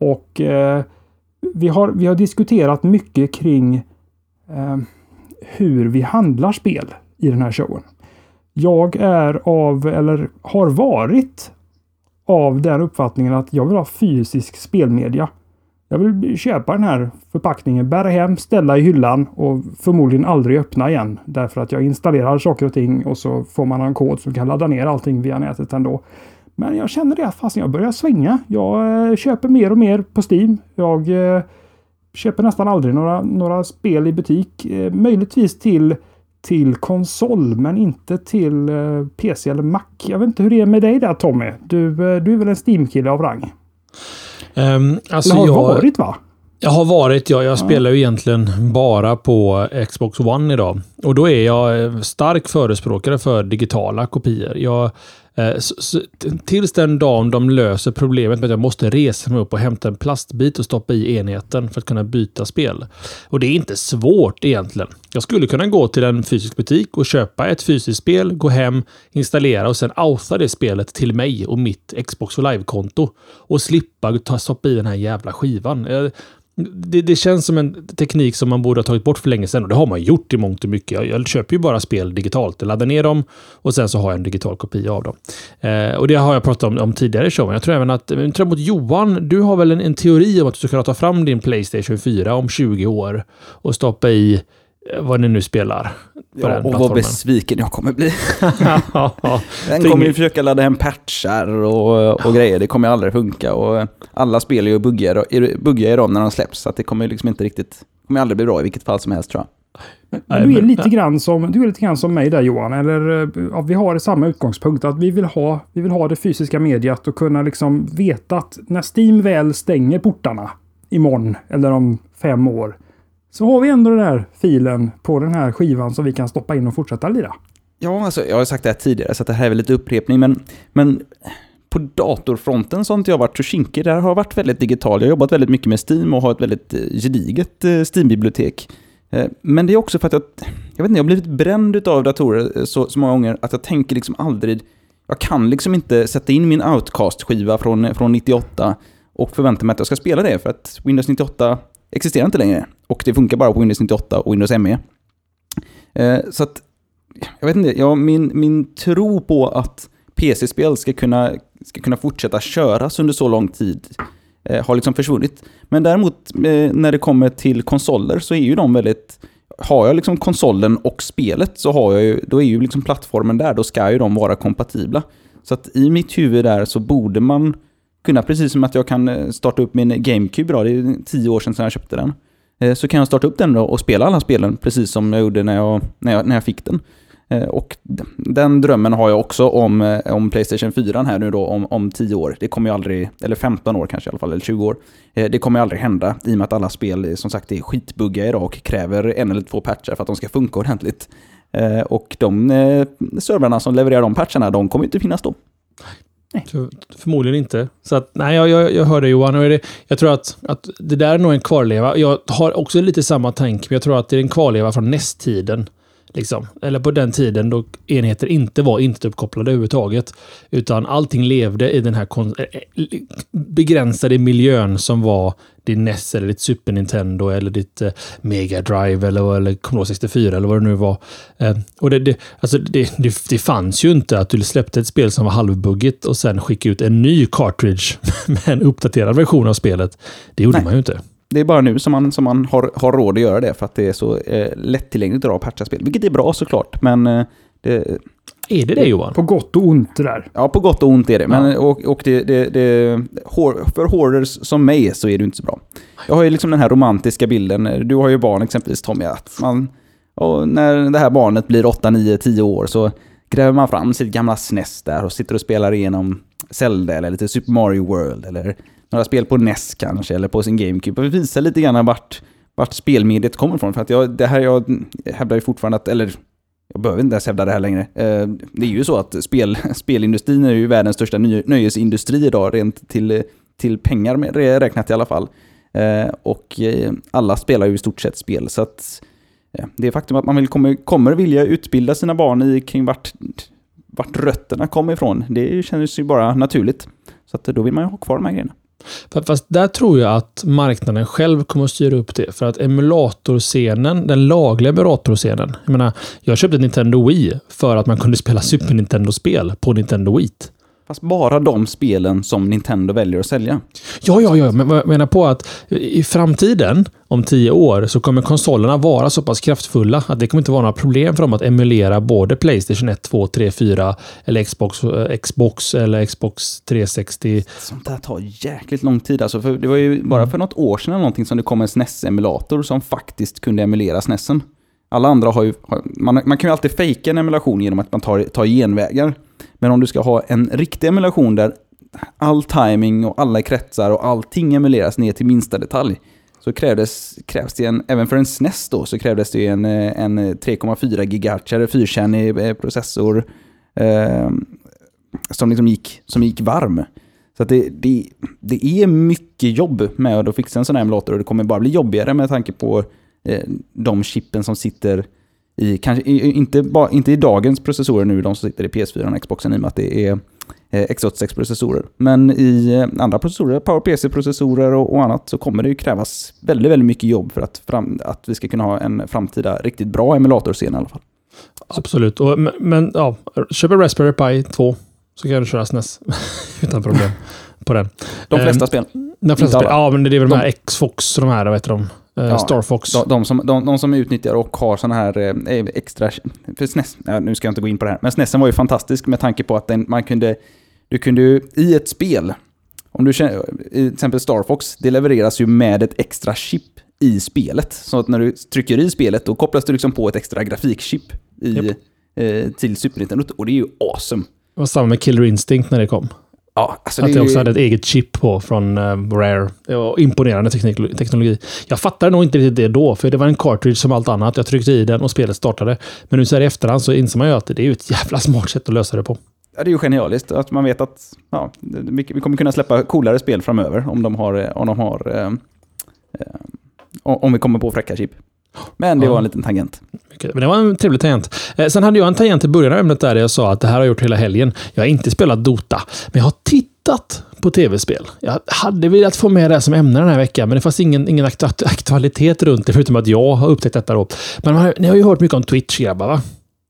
Och eh, vi, har, vi har diskuterat mycket kring eh, hur vi handlar spel. i den här showen. Jag är av, eller har varit av den uppfattningen att jag vill ha fysisk spelmedia. Jag vill köpa den här förpackningen, bära hem, ställa i hyllan och förmodligen aldrig öppna igen. Därför att jag installerar saker och ting och så får man en kod som kan ladda ner allting via nätet ändå. Men jag känner det att fast jag börjar svänga. Jag eh, köper mer och mer på Steam. Jag eh, köper nästan aldrig några, några spel i butik. Eh, möjligtvis till, till konsol men inte till eh, PC eller Mac. Jag vet inte hur det är med dig där Tommy. Du, eh, du är väl en Steam-kille av rang? Um, alltså eller har jag, varit va? Jag har varit, ja. Jag spelar ju egentligen bara på Xbox One idag. Och då är jag eh, stark förespråkare för digitala kopior. Jag, Eh, så, så, tills den dagen de löser problemet med att jag måste resa mig upp och hämta en plastbit och stoppa i enheten för att kunna byta spel. Och det är inte svårt egentligen. Jag skulle kunna gå till en fysisk butik och köpa ett fysiskt spel, gå hem, installera och sen outa det spelet till mig och mitt Xbox Live-konto. Och slippa ta, stoppa i den här jävla skivan. Eh, det, det, känns som en teknik som man borde ha tagit bort för länge sedan och det har man gjort i mångt och mycket. Jag, jag köper ju bara spel digitalt. Jag laddar ner dem och sen så har jag en digital kopia av dem. Eh, och det har jag pratat om, om tidigare i showen. Jag tror även att, jag tror mot Johan, du har väl en, en teori om att du ska kunna ta fram din Playstation 4 om 20 år och stoppa i vad ni nu spelar. Ja, och vad besviken jag kommer bli. den kommer ju försöka ladda hem patchar och, och grejer. Det kommer aldrig funka. Och alla spel är ju buggiga, buggiga i dem när de släpps. Så det kommer liksom inte riktigt... kommer aldrig bli bra i vilket fall som helst tror jag. Men du är lite grann som, du är lite grann som mig där Johan. Eller ja, vi har samma utgångspunkt. Att vi vill, ha, vi vill ha det fysiska mediet och kunna liksom veta att när Steam väl stänger portarna imorgon eller om fem år så har vi ändå den här filen på den här skivan som vi kan stoppa in och fortsätta lira. Ja, alltså, jag har sagt det här tidigare, så det här är väl lite upprepning, men, men på datorfronten så har inte jag varit så kinkig. Där har jag varit väldigt digital. Jag har jobbat väldigt mycket med Steam och har ett väldigt eh, gediget eh, Steam-bibliotek. Eh, men det är också för att jag, jag vet inte, jag har blivit bränd av datorer så, så många gånger att jag tänker liksom aldrig, jag kan liksom inte sätta in min Outcast-skiva från, från 98 och förvänta mig att jag ska spela det för att Windows 98 existerar inte längre. Och det funkar bara på Windows 98 och Windows ME. Eh, så att, jag vet inte, ja, min, min tro på att PC-spel ska kunna, ska kunna fortsätta köras under så lång tid eh, har liksom försvunnit. Men däremot eh, när det kommer till konsoler så är ju de väldigt... Har jag liksom konsolen och spelet så har jag ju, då är ju liksom plattformen där, då ska ju de vara kompatibla. Så att i mitt huvud där så borde man kunna, precis som att jag kan eh, starta upp min GameCube då, det är tio år sedan jag köpte den. Eh, så kan jag starta upp den då och spela alla spelen precis som jag gjorde när jag, när jag, när jag fick den. Eh, och den drömmen har jag också om, om Playstation 4 här nu då om, om 10 år. Det kommer ju aldrig, eller 15 år kanske i alla fall, eller 20 år. Det kommer ju aldrig hända i och med att alla spel som sagt är skitbugga idag och kräver en eller två patchar för att de ska funka ordentligt. Och de servrarna som levererar de patcharna, de kommer ju inte finnas då. Nej. förmodligen inte. Så att, nej, jag, jag, jag hör dig Johan. Och det, jag tror att, att det där är nog en kvarleva. Jag har också lite samma tanke, men jag tror att det är en kvarleva från nästtiden. Liksom. Eller på den tiden då enheter inte var internetuppkopplade överhuvudtaget. Utan allting levde i den här begränsade miljön som var din NES eller ditt Super Nintendo eller ditt eh, Mega Drive eller, eller Commodore 64 eller vad det nu var. Eh, och det, det, alltså det, det, det, fanns ju inte att du släppte ett spel som var halvbuggigt och sen skickade ut en ny cartridge med en uppdaterad version av spelet. Det gjorde Nej. man ju inte. Det är bara nu som man, som man har, har råd att göra det för att det är så eh, lättillgängligt att patcha spel. Vilket är bra såklart, men eh, det, är det det Johan? På gott och ont det där. Ja, på gott och ont är det. Men, ja. och, och det, det, det, för hoarders som mig så är det inte så bra. Jag har ju liksom den här romantiska bilden. Du har ju barn exempelvis Tommy. Att man, och när det här barnet blir 8, 9, 10 år så gräver man fram sitt gamla SNES där och sitter och spelar igenom Zelda eller lite Super Mario World eller några spel på NES kanske eller på sin GameCube och visa lite grann vart, vart spelmediet kommer ifrån. För att jag, det här jag hävdar ju fortfarande att, eller jag behöver inte ens hävda det här längre. Eh, det är ju så att spel, spelindustrin är ju världens största nöjesindustri idag, rent till, till pengar räknat i alla fall. Eh, och eh, alla spelar ju i stort sett spel, så att det faktum att man vill, kommer, kommer vilja utbilda sina barn i kring vart, vart rötterna kommer ifrån, det känns ju bara naturligt. Så att då vill man ju ha kvar de här grejerna. Fast där tror jag att marknaden själv kommer att styra upp det. För att emulatorscenen, den lagliga emulatorscenen. Jag menar, jag köpte Nintendo Wii för att man kunde spela Super Nintendo-spel på Nintendo Wii. Fast bara de spelen som Nintendo väljer att sälja. Ja, ja, ja. Men jag menar på att i framtiden, om tio år, så kommer konsolerna vara så pass kraftfulla att det kommer inte vara några problem för dem att emulera både Playstation 1, 2, 3, 4 eller Xbox, eh, Xbox eller Xbox 360. Sånt där tar jäkligt lång tid. Alltså, för det var ju bara för något år sedan eller någonting som det kom en SNES-emulator som faktiskt kunde emulera SNESen. Alla andra har ju... Man, man kan ju alltid fejka en emulation genom att man tar, tar genvägar. Men om du ska ha en riktig emulation där all timing och alla kretsar och allting emuleras ner till minsta detalj. Så krävdes, krävs det en, även för en SNES då, så krävdes det en, eh, en eh, 3,4 GHz fyrkärnig eh, processor eh, som liksom gick, som gick varm. Så att det, det, det är mycket jobb med att fixa en sån här emulator och det kommer bara bli jobbigare med tanke på eh, de chippen som sitter i, kanske, inte, ba, inte i dagens processorer nu, de som sitter i PS4 och Xboxen i och med att det är eh, X86-processorer. Men i eh, andra processorer, PowerPC-processorer och, och, annat, så kommer det ju krävas väldigt, väldigt mycket jobb för att, fram, att vi ska kunna ha en framtida riktigt bra emulatorscen i alla fall. Absolut. Och, men ja, köp en Raspberry Pi 2 så kan du köra SNES utan problem på den. De flesta um, spel. De flesta spel. Ja, men det är väl de, de här Xfox, de här, vad heter de? Uh, ja, Starfox. De, de, som, de, de, som utnyttjar och har sådana här eh, extra... För SNES, ja, nu ska jag inte gå in på det här, men SNESen var ju fantastisk med tanke på att den, man kunde... Du kunde ju i ett spel, om du känner, till exempel Starfox, det levereras ju med ett extra chip i spelet. Så att när du trycker i spelet, då kopplas du liksom på ett extra grafikchip i, yep. eh, till Super Nintendo. Och det är ju awesome. Det var samma med Killer Instinct när det kom. Ja, alltså att det, också hade ett eget chip på från uh, Rare. Det var imponerande teknik teknologi. Jag fattade nog inte riktigt det då, för det var en cartridge som allt annat. Jag tryckte i den och spelet startade. Men nu så här i efterhand så inser man ju att det är ett jävla smart sätt att lösa det på. Ja, det är ju genialiskt att man vet att ja, vi kommer kunna släppa coolare spel framöver om de har, om de har eh, eh, om vi kommer på fräcka chip. Men det ja. var en liten tangent. Men det var en trevlig tangent. Eh, sen hade jag en tangent i början av ämnet där jag sa att det här har jag gjort hela helgen. Jag har inte spelat Dota, men jag har tittat på tv-spel. Jag hade velat få med det som ämne den här veckan, men det fanns ingen, ingen aktualitet runt det, förutom att jag har upptäckt detta då. Men har, ni har ju hört mycket om Twitch, grabbar, va?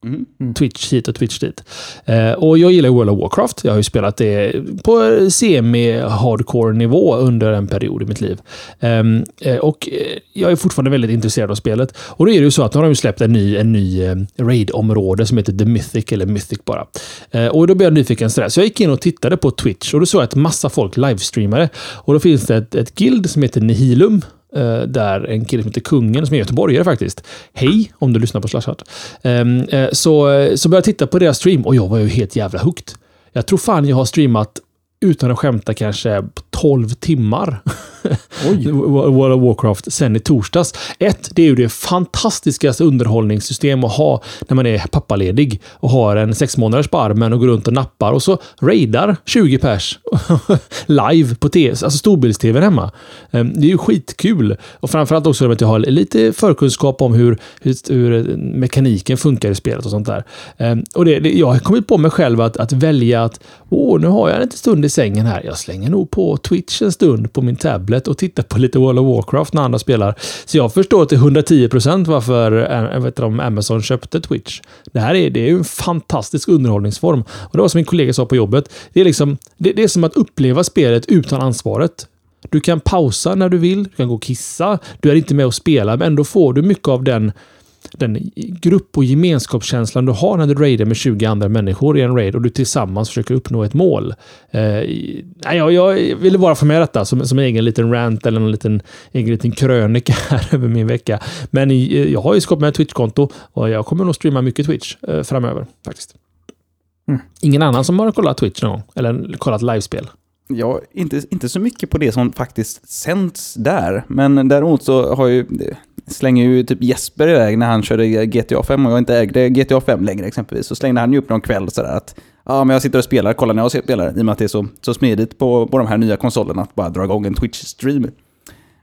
Mm. mm. Twitch hit och Twitch dit. Eh, och jag gillar World of Warcraft. Jag har ju spelat det på semi-hardcore nivå under en period i mitt liv. Ehm, eh, och eh, jag är fortfarande väldigt intresserad av spelet. Och då är det ju så att nu har de släppt en ny, en ny eh, raid-område som heter The Mythic, eller Mythic bara. Eh, och då blev jag nyfiken sådär. Så jag gick in och tittade på Twitch och då såg jag att massa folk livestreamade. Och då finns det ett, ett guild som heter Nihilum Eh, där en kille som heter Kungen, som är göteborgare faktiskt. Hej, om du lyssnar på Slashart. Ehm, eh, så, eh, så började jag titta på deras stream och jag var ju helt jävla hooked. Jag tror fan jag har streamat, utan att skämta, kanske 12 timmar. World of Warcraft sen i torsdags. Ett, det är ju det fantastiskaste underhållningssystem att ha när man är pappaledig och har en sex månaders på armen och går runt och nappar och så raidar 20 pers live på TV, alltså storbilds-tv hemma. Ehm, det är ju skitkul. Och framförallt också att jag har lite förkunskap om hur, hur, mekaniken funkar i spelet och sånt där. Ehm, och det, det, jag har kommit på mig själv att, att välja att åh, nu har jag en liten stund i sängen här. Jag slänger nog på Twitch en stund på min tablet och tittar på lite World of Warcraft när andra spelar. Så jag förstår till 110 procent varför eh, jag vet inte, Amazon köpte Twitch. Det här är, det är en fantastisk underhållningsform. Och det var som min kollega sa på jobbet. Det är, liksom, det, det är som att uppleva spelet utan ansvaret. Du kan pausa när du vill, du kan gå och kissa, du är inte med och spelar, men ändå får du mycket av den den grupp och gemenskapskänslan du har när du raidar med 20 andra människor i en raid och du tillsammans försöker uppnå ett mål. Eh, jag, jag ville bara få med detta som, som egen liten rant eller en liten, egen liten krönika här över min vecka. Men jag har ju skapat mig ett Twitch-konto och jag kommer nog streama mycket Twitch eh, framöver faktiskt. Mm. Ingen annan som har kollat Twitch någon gång? Eller kollat livespel? Ja, inte, inte så mycket på det som faktiskt sänds där. Men däremot så har ju, slänger ju typ Jesper iväg när han körde GTA 5 och jag inte ägde GTA 5 längre exempelvis. Så slängde han ju upp någon kväll sådär att ja, men jag sitter och spelar, kolla när jag spelar. I och med att det är så, så smidigt på, på de här nya konsolerna att bara dra igång en Twitch-stream.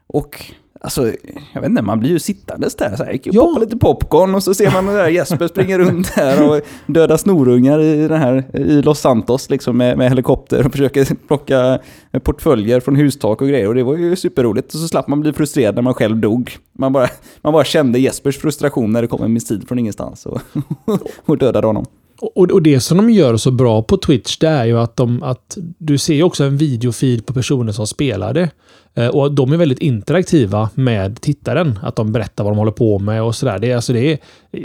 Och Alltså, jag vet inte, man blir ju sittandes där. Så här, gick Ja. lite popcorn och så ser man där Jesper springer runt här och döda snorungar i, den här, i Los Santos liksom med, med helikopter och försöker plocka portföljer från hustak och grejer. Och det var ju superroligt. Och så slapp man bli frustrerad när man själv dog. Man bara, man bara kände Jespers frustration när det kom en missil från ingenstans och, och dödade honom. Och, och det som de gör så bra på Twitch, det är ju att, de, att du ser ju också en videofeed på personer som spelar det. Eh, och de är väldigt interaktiva med tittaren. Att de berättar vad de håller på med och sådär. Det är, alltså, det är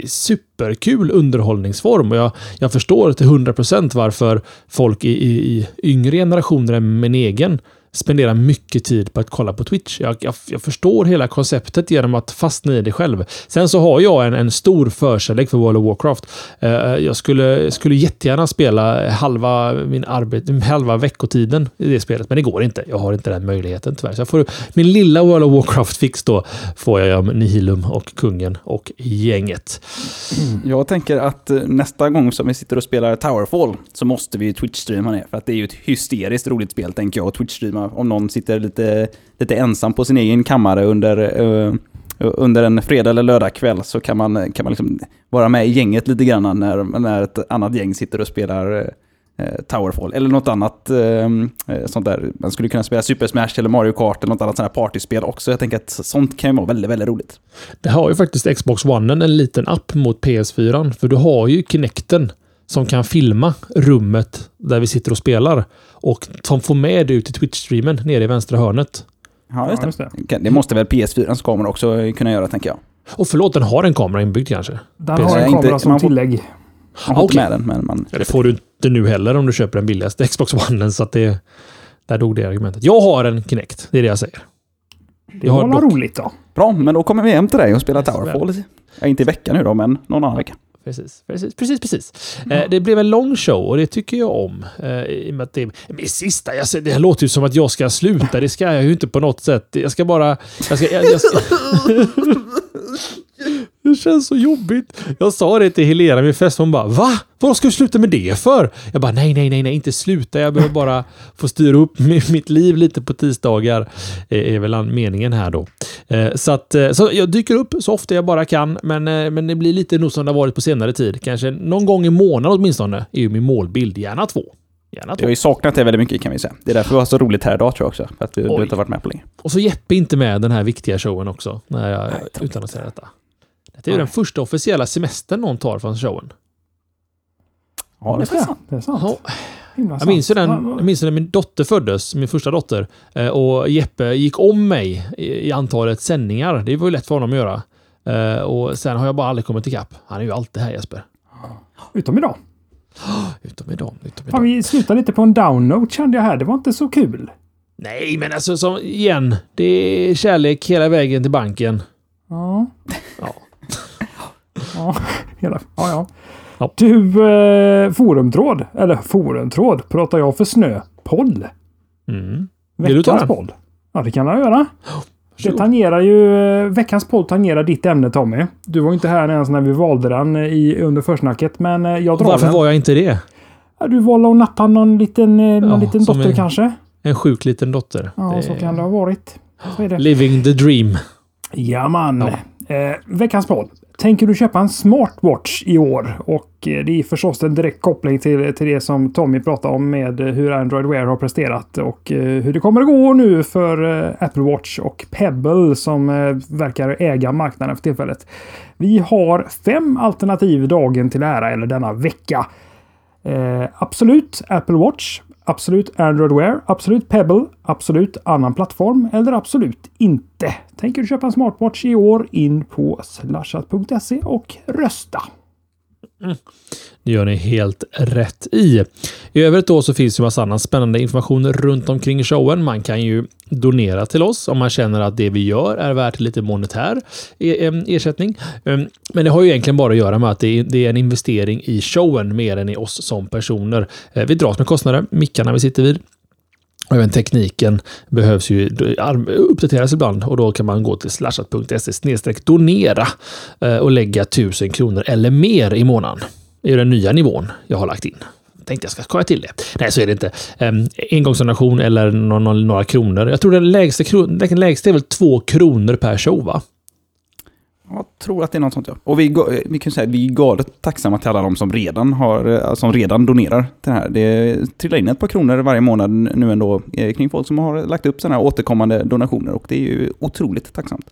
superkul underhållningsform. Och jag, jag förstår till 100% varför folk i, i, i yngre generationer än min egen spenderar mycket tid på att kolla på Twitch. Jag, jag, jag förstår hela konceptet genom att fastna i det själv. Sen så har jag en, en stor förkärlek för World of Warcraft. Eh, jag skulle, skulle jättegärna spela halva, min arbet, halva veckotiden i det spelet, men det går inte. Jag har inte den möjligheten tyvärr. Så jag får, min lilla World of Warcraft-fix då får jag om Nihilum och kungen och gänget. Jag tänker att eh, nästa gång som vi sitter och spelar Towerfall så måste vi Twitch-streama det. För att det är ju ett hysteriskt roligt spel tänker jag. att om någon sitter lite, lite ensam på sin egen kammare under, uh, under en fredag eller lördagkväll så kan man, kan man liksom vara med i gänget lite grann när, när ett annat gäng sitter och spelar eh, Towerfall. Eller något annat eh, eh, sånt där. Man skulle kunna spela Super Smash eller Mario Kart eller något annat sånt här partyspel också. Jag tänker att sånt kan ju vara väldigt, väldigt roligt. Det har ju faktiskt Xbox One en liten app mot PS4. För du har ju Kinecten som kan filma rummet där vi sitter och spelar. Och som får med det ut i Twitch-streamen nere i vänstra hörnet. Ja, just Ja, det. just det. Det måste väl PS4s kamera också kunna göra, tänker jag. Och förlåt, den har en kamera inbyggd kanske? Den PS4 har en inte- kamera som man får- tillägg. Man har Okej. inte med den, men man... Ja, det får du inte nu heller om du köper den billigaste Xbox One. Så att det... Där dog det argumentet. Jag har en Kinect, det är det jag säger. Det var dock- roligt då. Bra, men då kommer vi hem till dig och spelar Towerfall. Ja, inte i veckan nu då, men någon annan vecka. Precis, precis, precis. precis. Eh, det blev en lång show och det tycker jag om. Eh, i och med att det, men sista, jag, ser- det låter ju som att jag ska sluta. Det ska jag ju inte på något sätt. Jag ska bara... Jag ska, jag, jag ska... Det känns så jobbigt. Jag sa det till Helena vid fest. Hon bara Va? Vad ska du sluta med det för? Jag bara nej, nej, nej, nej, inte sluta. Jag behöver bara få styra upp mi- mitt liv lite på tisdagar. eh, Är väl meningen här då. Eh, Så att eh, så jag dyker upp så ofta jag bara kan. Men, men det blir lite nog som det har varit på senare tid. Kanske någon gång i månaden åtminstone är ju min målbild. Gärna två. Gärna två. har ju saknat det väldigt mycket kan vi säga. Det är därför vi har så roligt här idag tror jag också. För att du, du inte har varit med på länge. Och så Jeppe inte med den här viktiga showen också. När jag, Nej, utan att säga detta. Det är ju den första officiella semestern någon tar från showen. Ja, det är sant. Det är sant. Ja, Jag minns ju den, Ja, jag minns när min dotter föddes, min första dotter. eh, Och Jeppe gick om mig i antalet sändningar. Det var ju lätt för honom att göra. Eh, Och sen har jag bara aldrig kommit ikapp. Han är ju alltid här Jesper. Utom idag. Utom idag. Utom Fan, idag. vi slutade lite på en downnote kände jag här. Det var inte så kul. Nej, men alltså som, igen. Det är kärlek hela vägen till banken. Ja. Ja. Ja, hela, ja, ja. Ja. Du, eh, forumtråd. Eller forumtråd. Pratar jag för snö? Podd. Mm. Veckans podd. Ja, det kan jag göra. Det tangerar ju... eh, Veckans podd tangerar ditt ämne Tommy. Du var inte här ens när vi valde den eh, i, under försnacket, men eh, jag drar Varför den. var jag inte det? Du valde att nappa någon liten, någon Ja, liten dotter är- kanske? En sjuk liten dotter. Ja, Det så kan det ha varit. Det. Living the dream. Ja, man. Ja. Eh, veckans podd. Tänker du köpa en smartwatch i år? Och eh, det är förstås en direkt koppling till, till det som Tommy pratade om med eh, hur Android Wear har presterat och eh, hur det kommer att gå nu för Apple Watch och Pebble som verkar äga marknaden för tillfället. Vi har fem alternativ dagen till ära eller denna vecka. Eh, absolut Apple Watch, absolut Android Wear, absolut Pebble, absolut annan plattform eller absolut inte. Tänker du köpa en smartwatch i år? In på slashat.se och rösta. Mm. Det gör ni helt rätt i. I övrigt då så finns ju massa annan spännande information runt omkring showen. Man kan ju donera till oss om man känner att det vi gör är värt lite monetär e- ersättning. Ehm, men det har ju egentligen bara att göra med att det är, en investering i showen mer än i oss som personer. Eh, vi dras med kostnader, mickarna vi sitter vid. Och även tekniken behövs ju uppdateras ibland och då kan man gå till slashat.se donera eh, och lägga 1000 kronor eller mer i månaden. Det är den nya nivån jag har lagt in. tänkte jag ska skoja till det. Nej, så är det inte. Um, engångsdonation eller några kronor. Jag tror den lägsta, den lägsta är väl två kronor per show, va? Jag tror att det är något sånt ja. Och vi, eh, vi kan säga att vi är galet tacksamma till alla de som redan, har, eh, alltså, som redan donerar till det här. Det trillar in ett par kronor varje månad nu ändå eh, kring folk som har lagt upp sådana här återkommande donationer och det är ju otroligt tacksamt.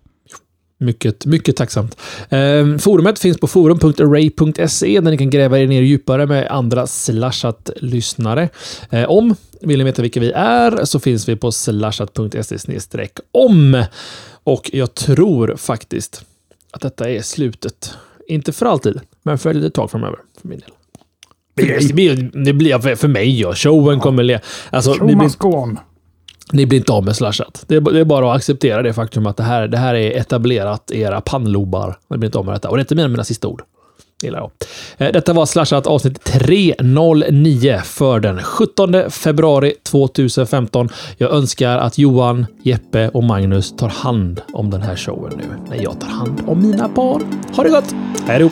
Mycket, mycket tacksamt. Eh, forumet finns på forum.array.se där ni kan gräva er ner djupare med andra slashat-lyssnare. Eh, om vill ni veta vilka vi är så finns vi på slashat.se om. Och jag tror faktiskt att detta är slutet. Inte för alltid, men för ett litet tag framöver. För min del. Det blir, det blir för mig, ja. Showen kommer... Le alltså, Show must go on. Ni blir inte av med slashat. Det är, det är, bara att acceptera det faktum att det här, det här är etablerat i era pannlobar. Ni blir inte av med detta. Och det är inte mina, mina sista ord. Gillar jag. Eh, detta var Slashat avsnitt 309 för den 17 februari 2015. Jag önskar att Johan, Jeppe och Magnus tar hand om den här showen nu när jag tar hand om mina barn. Ha det gott! Hej då!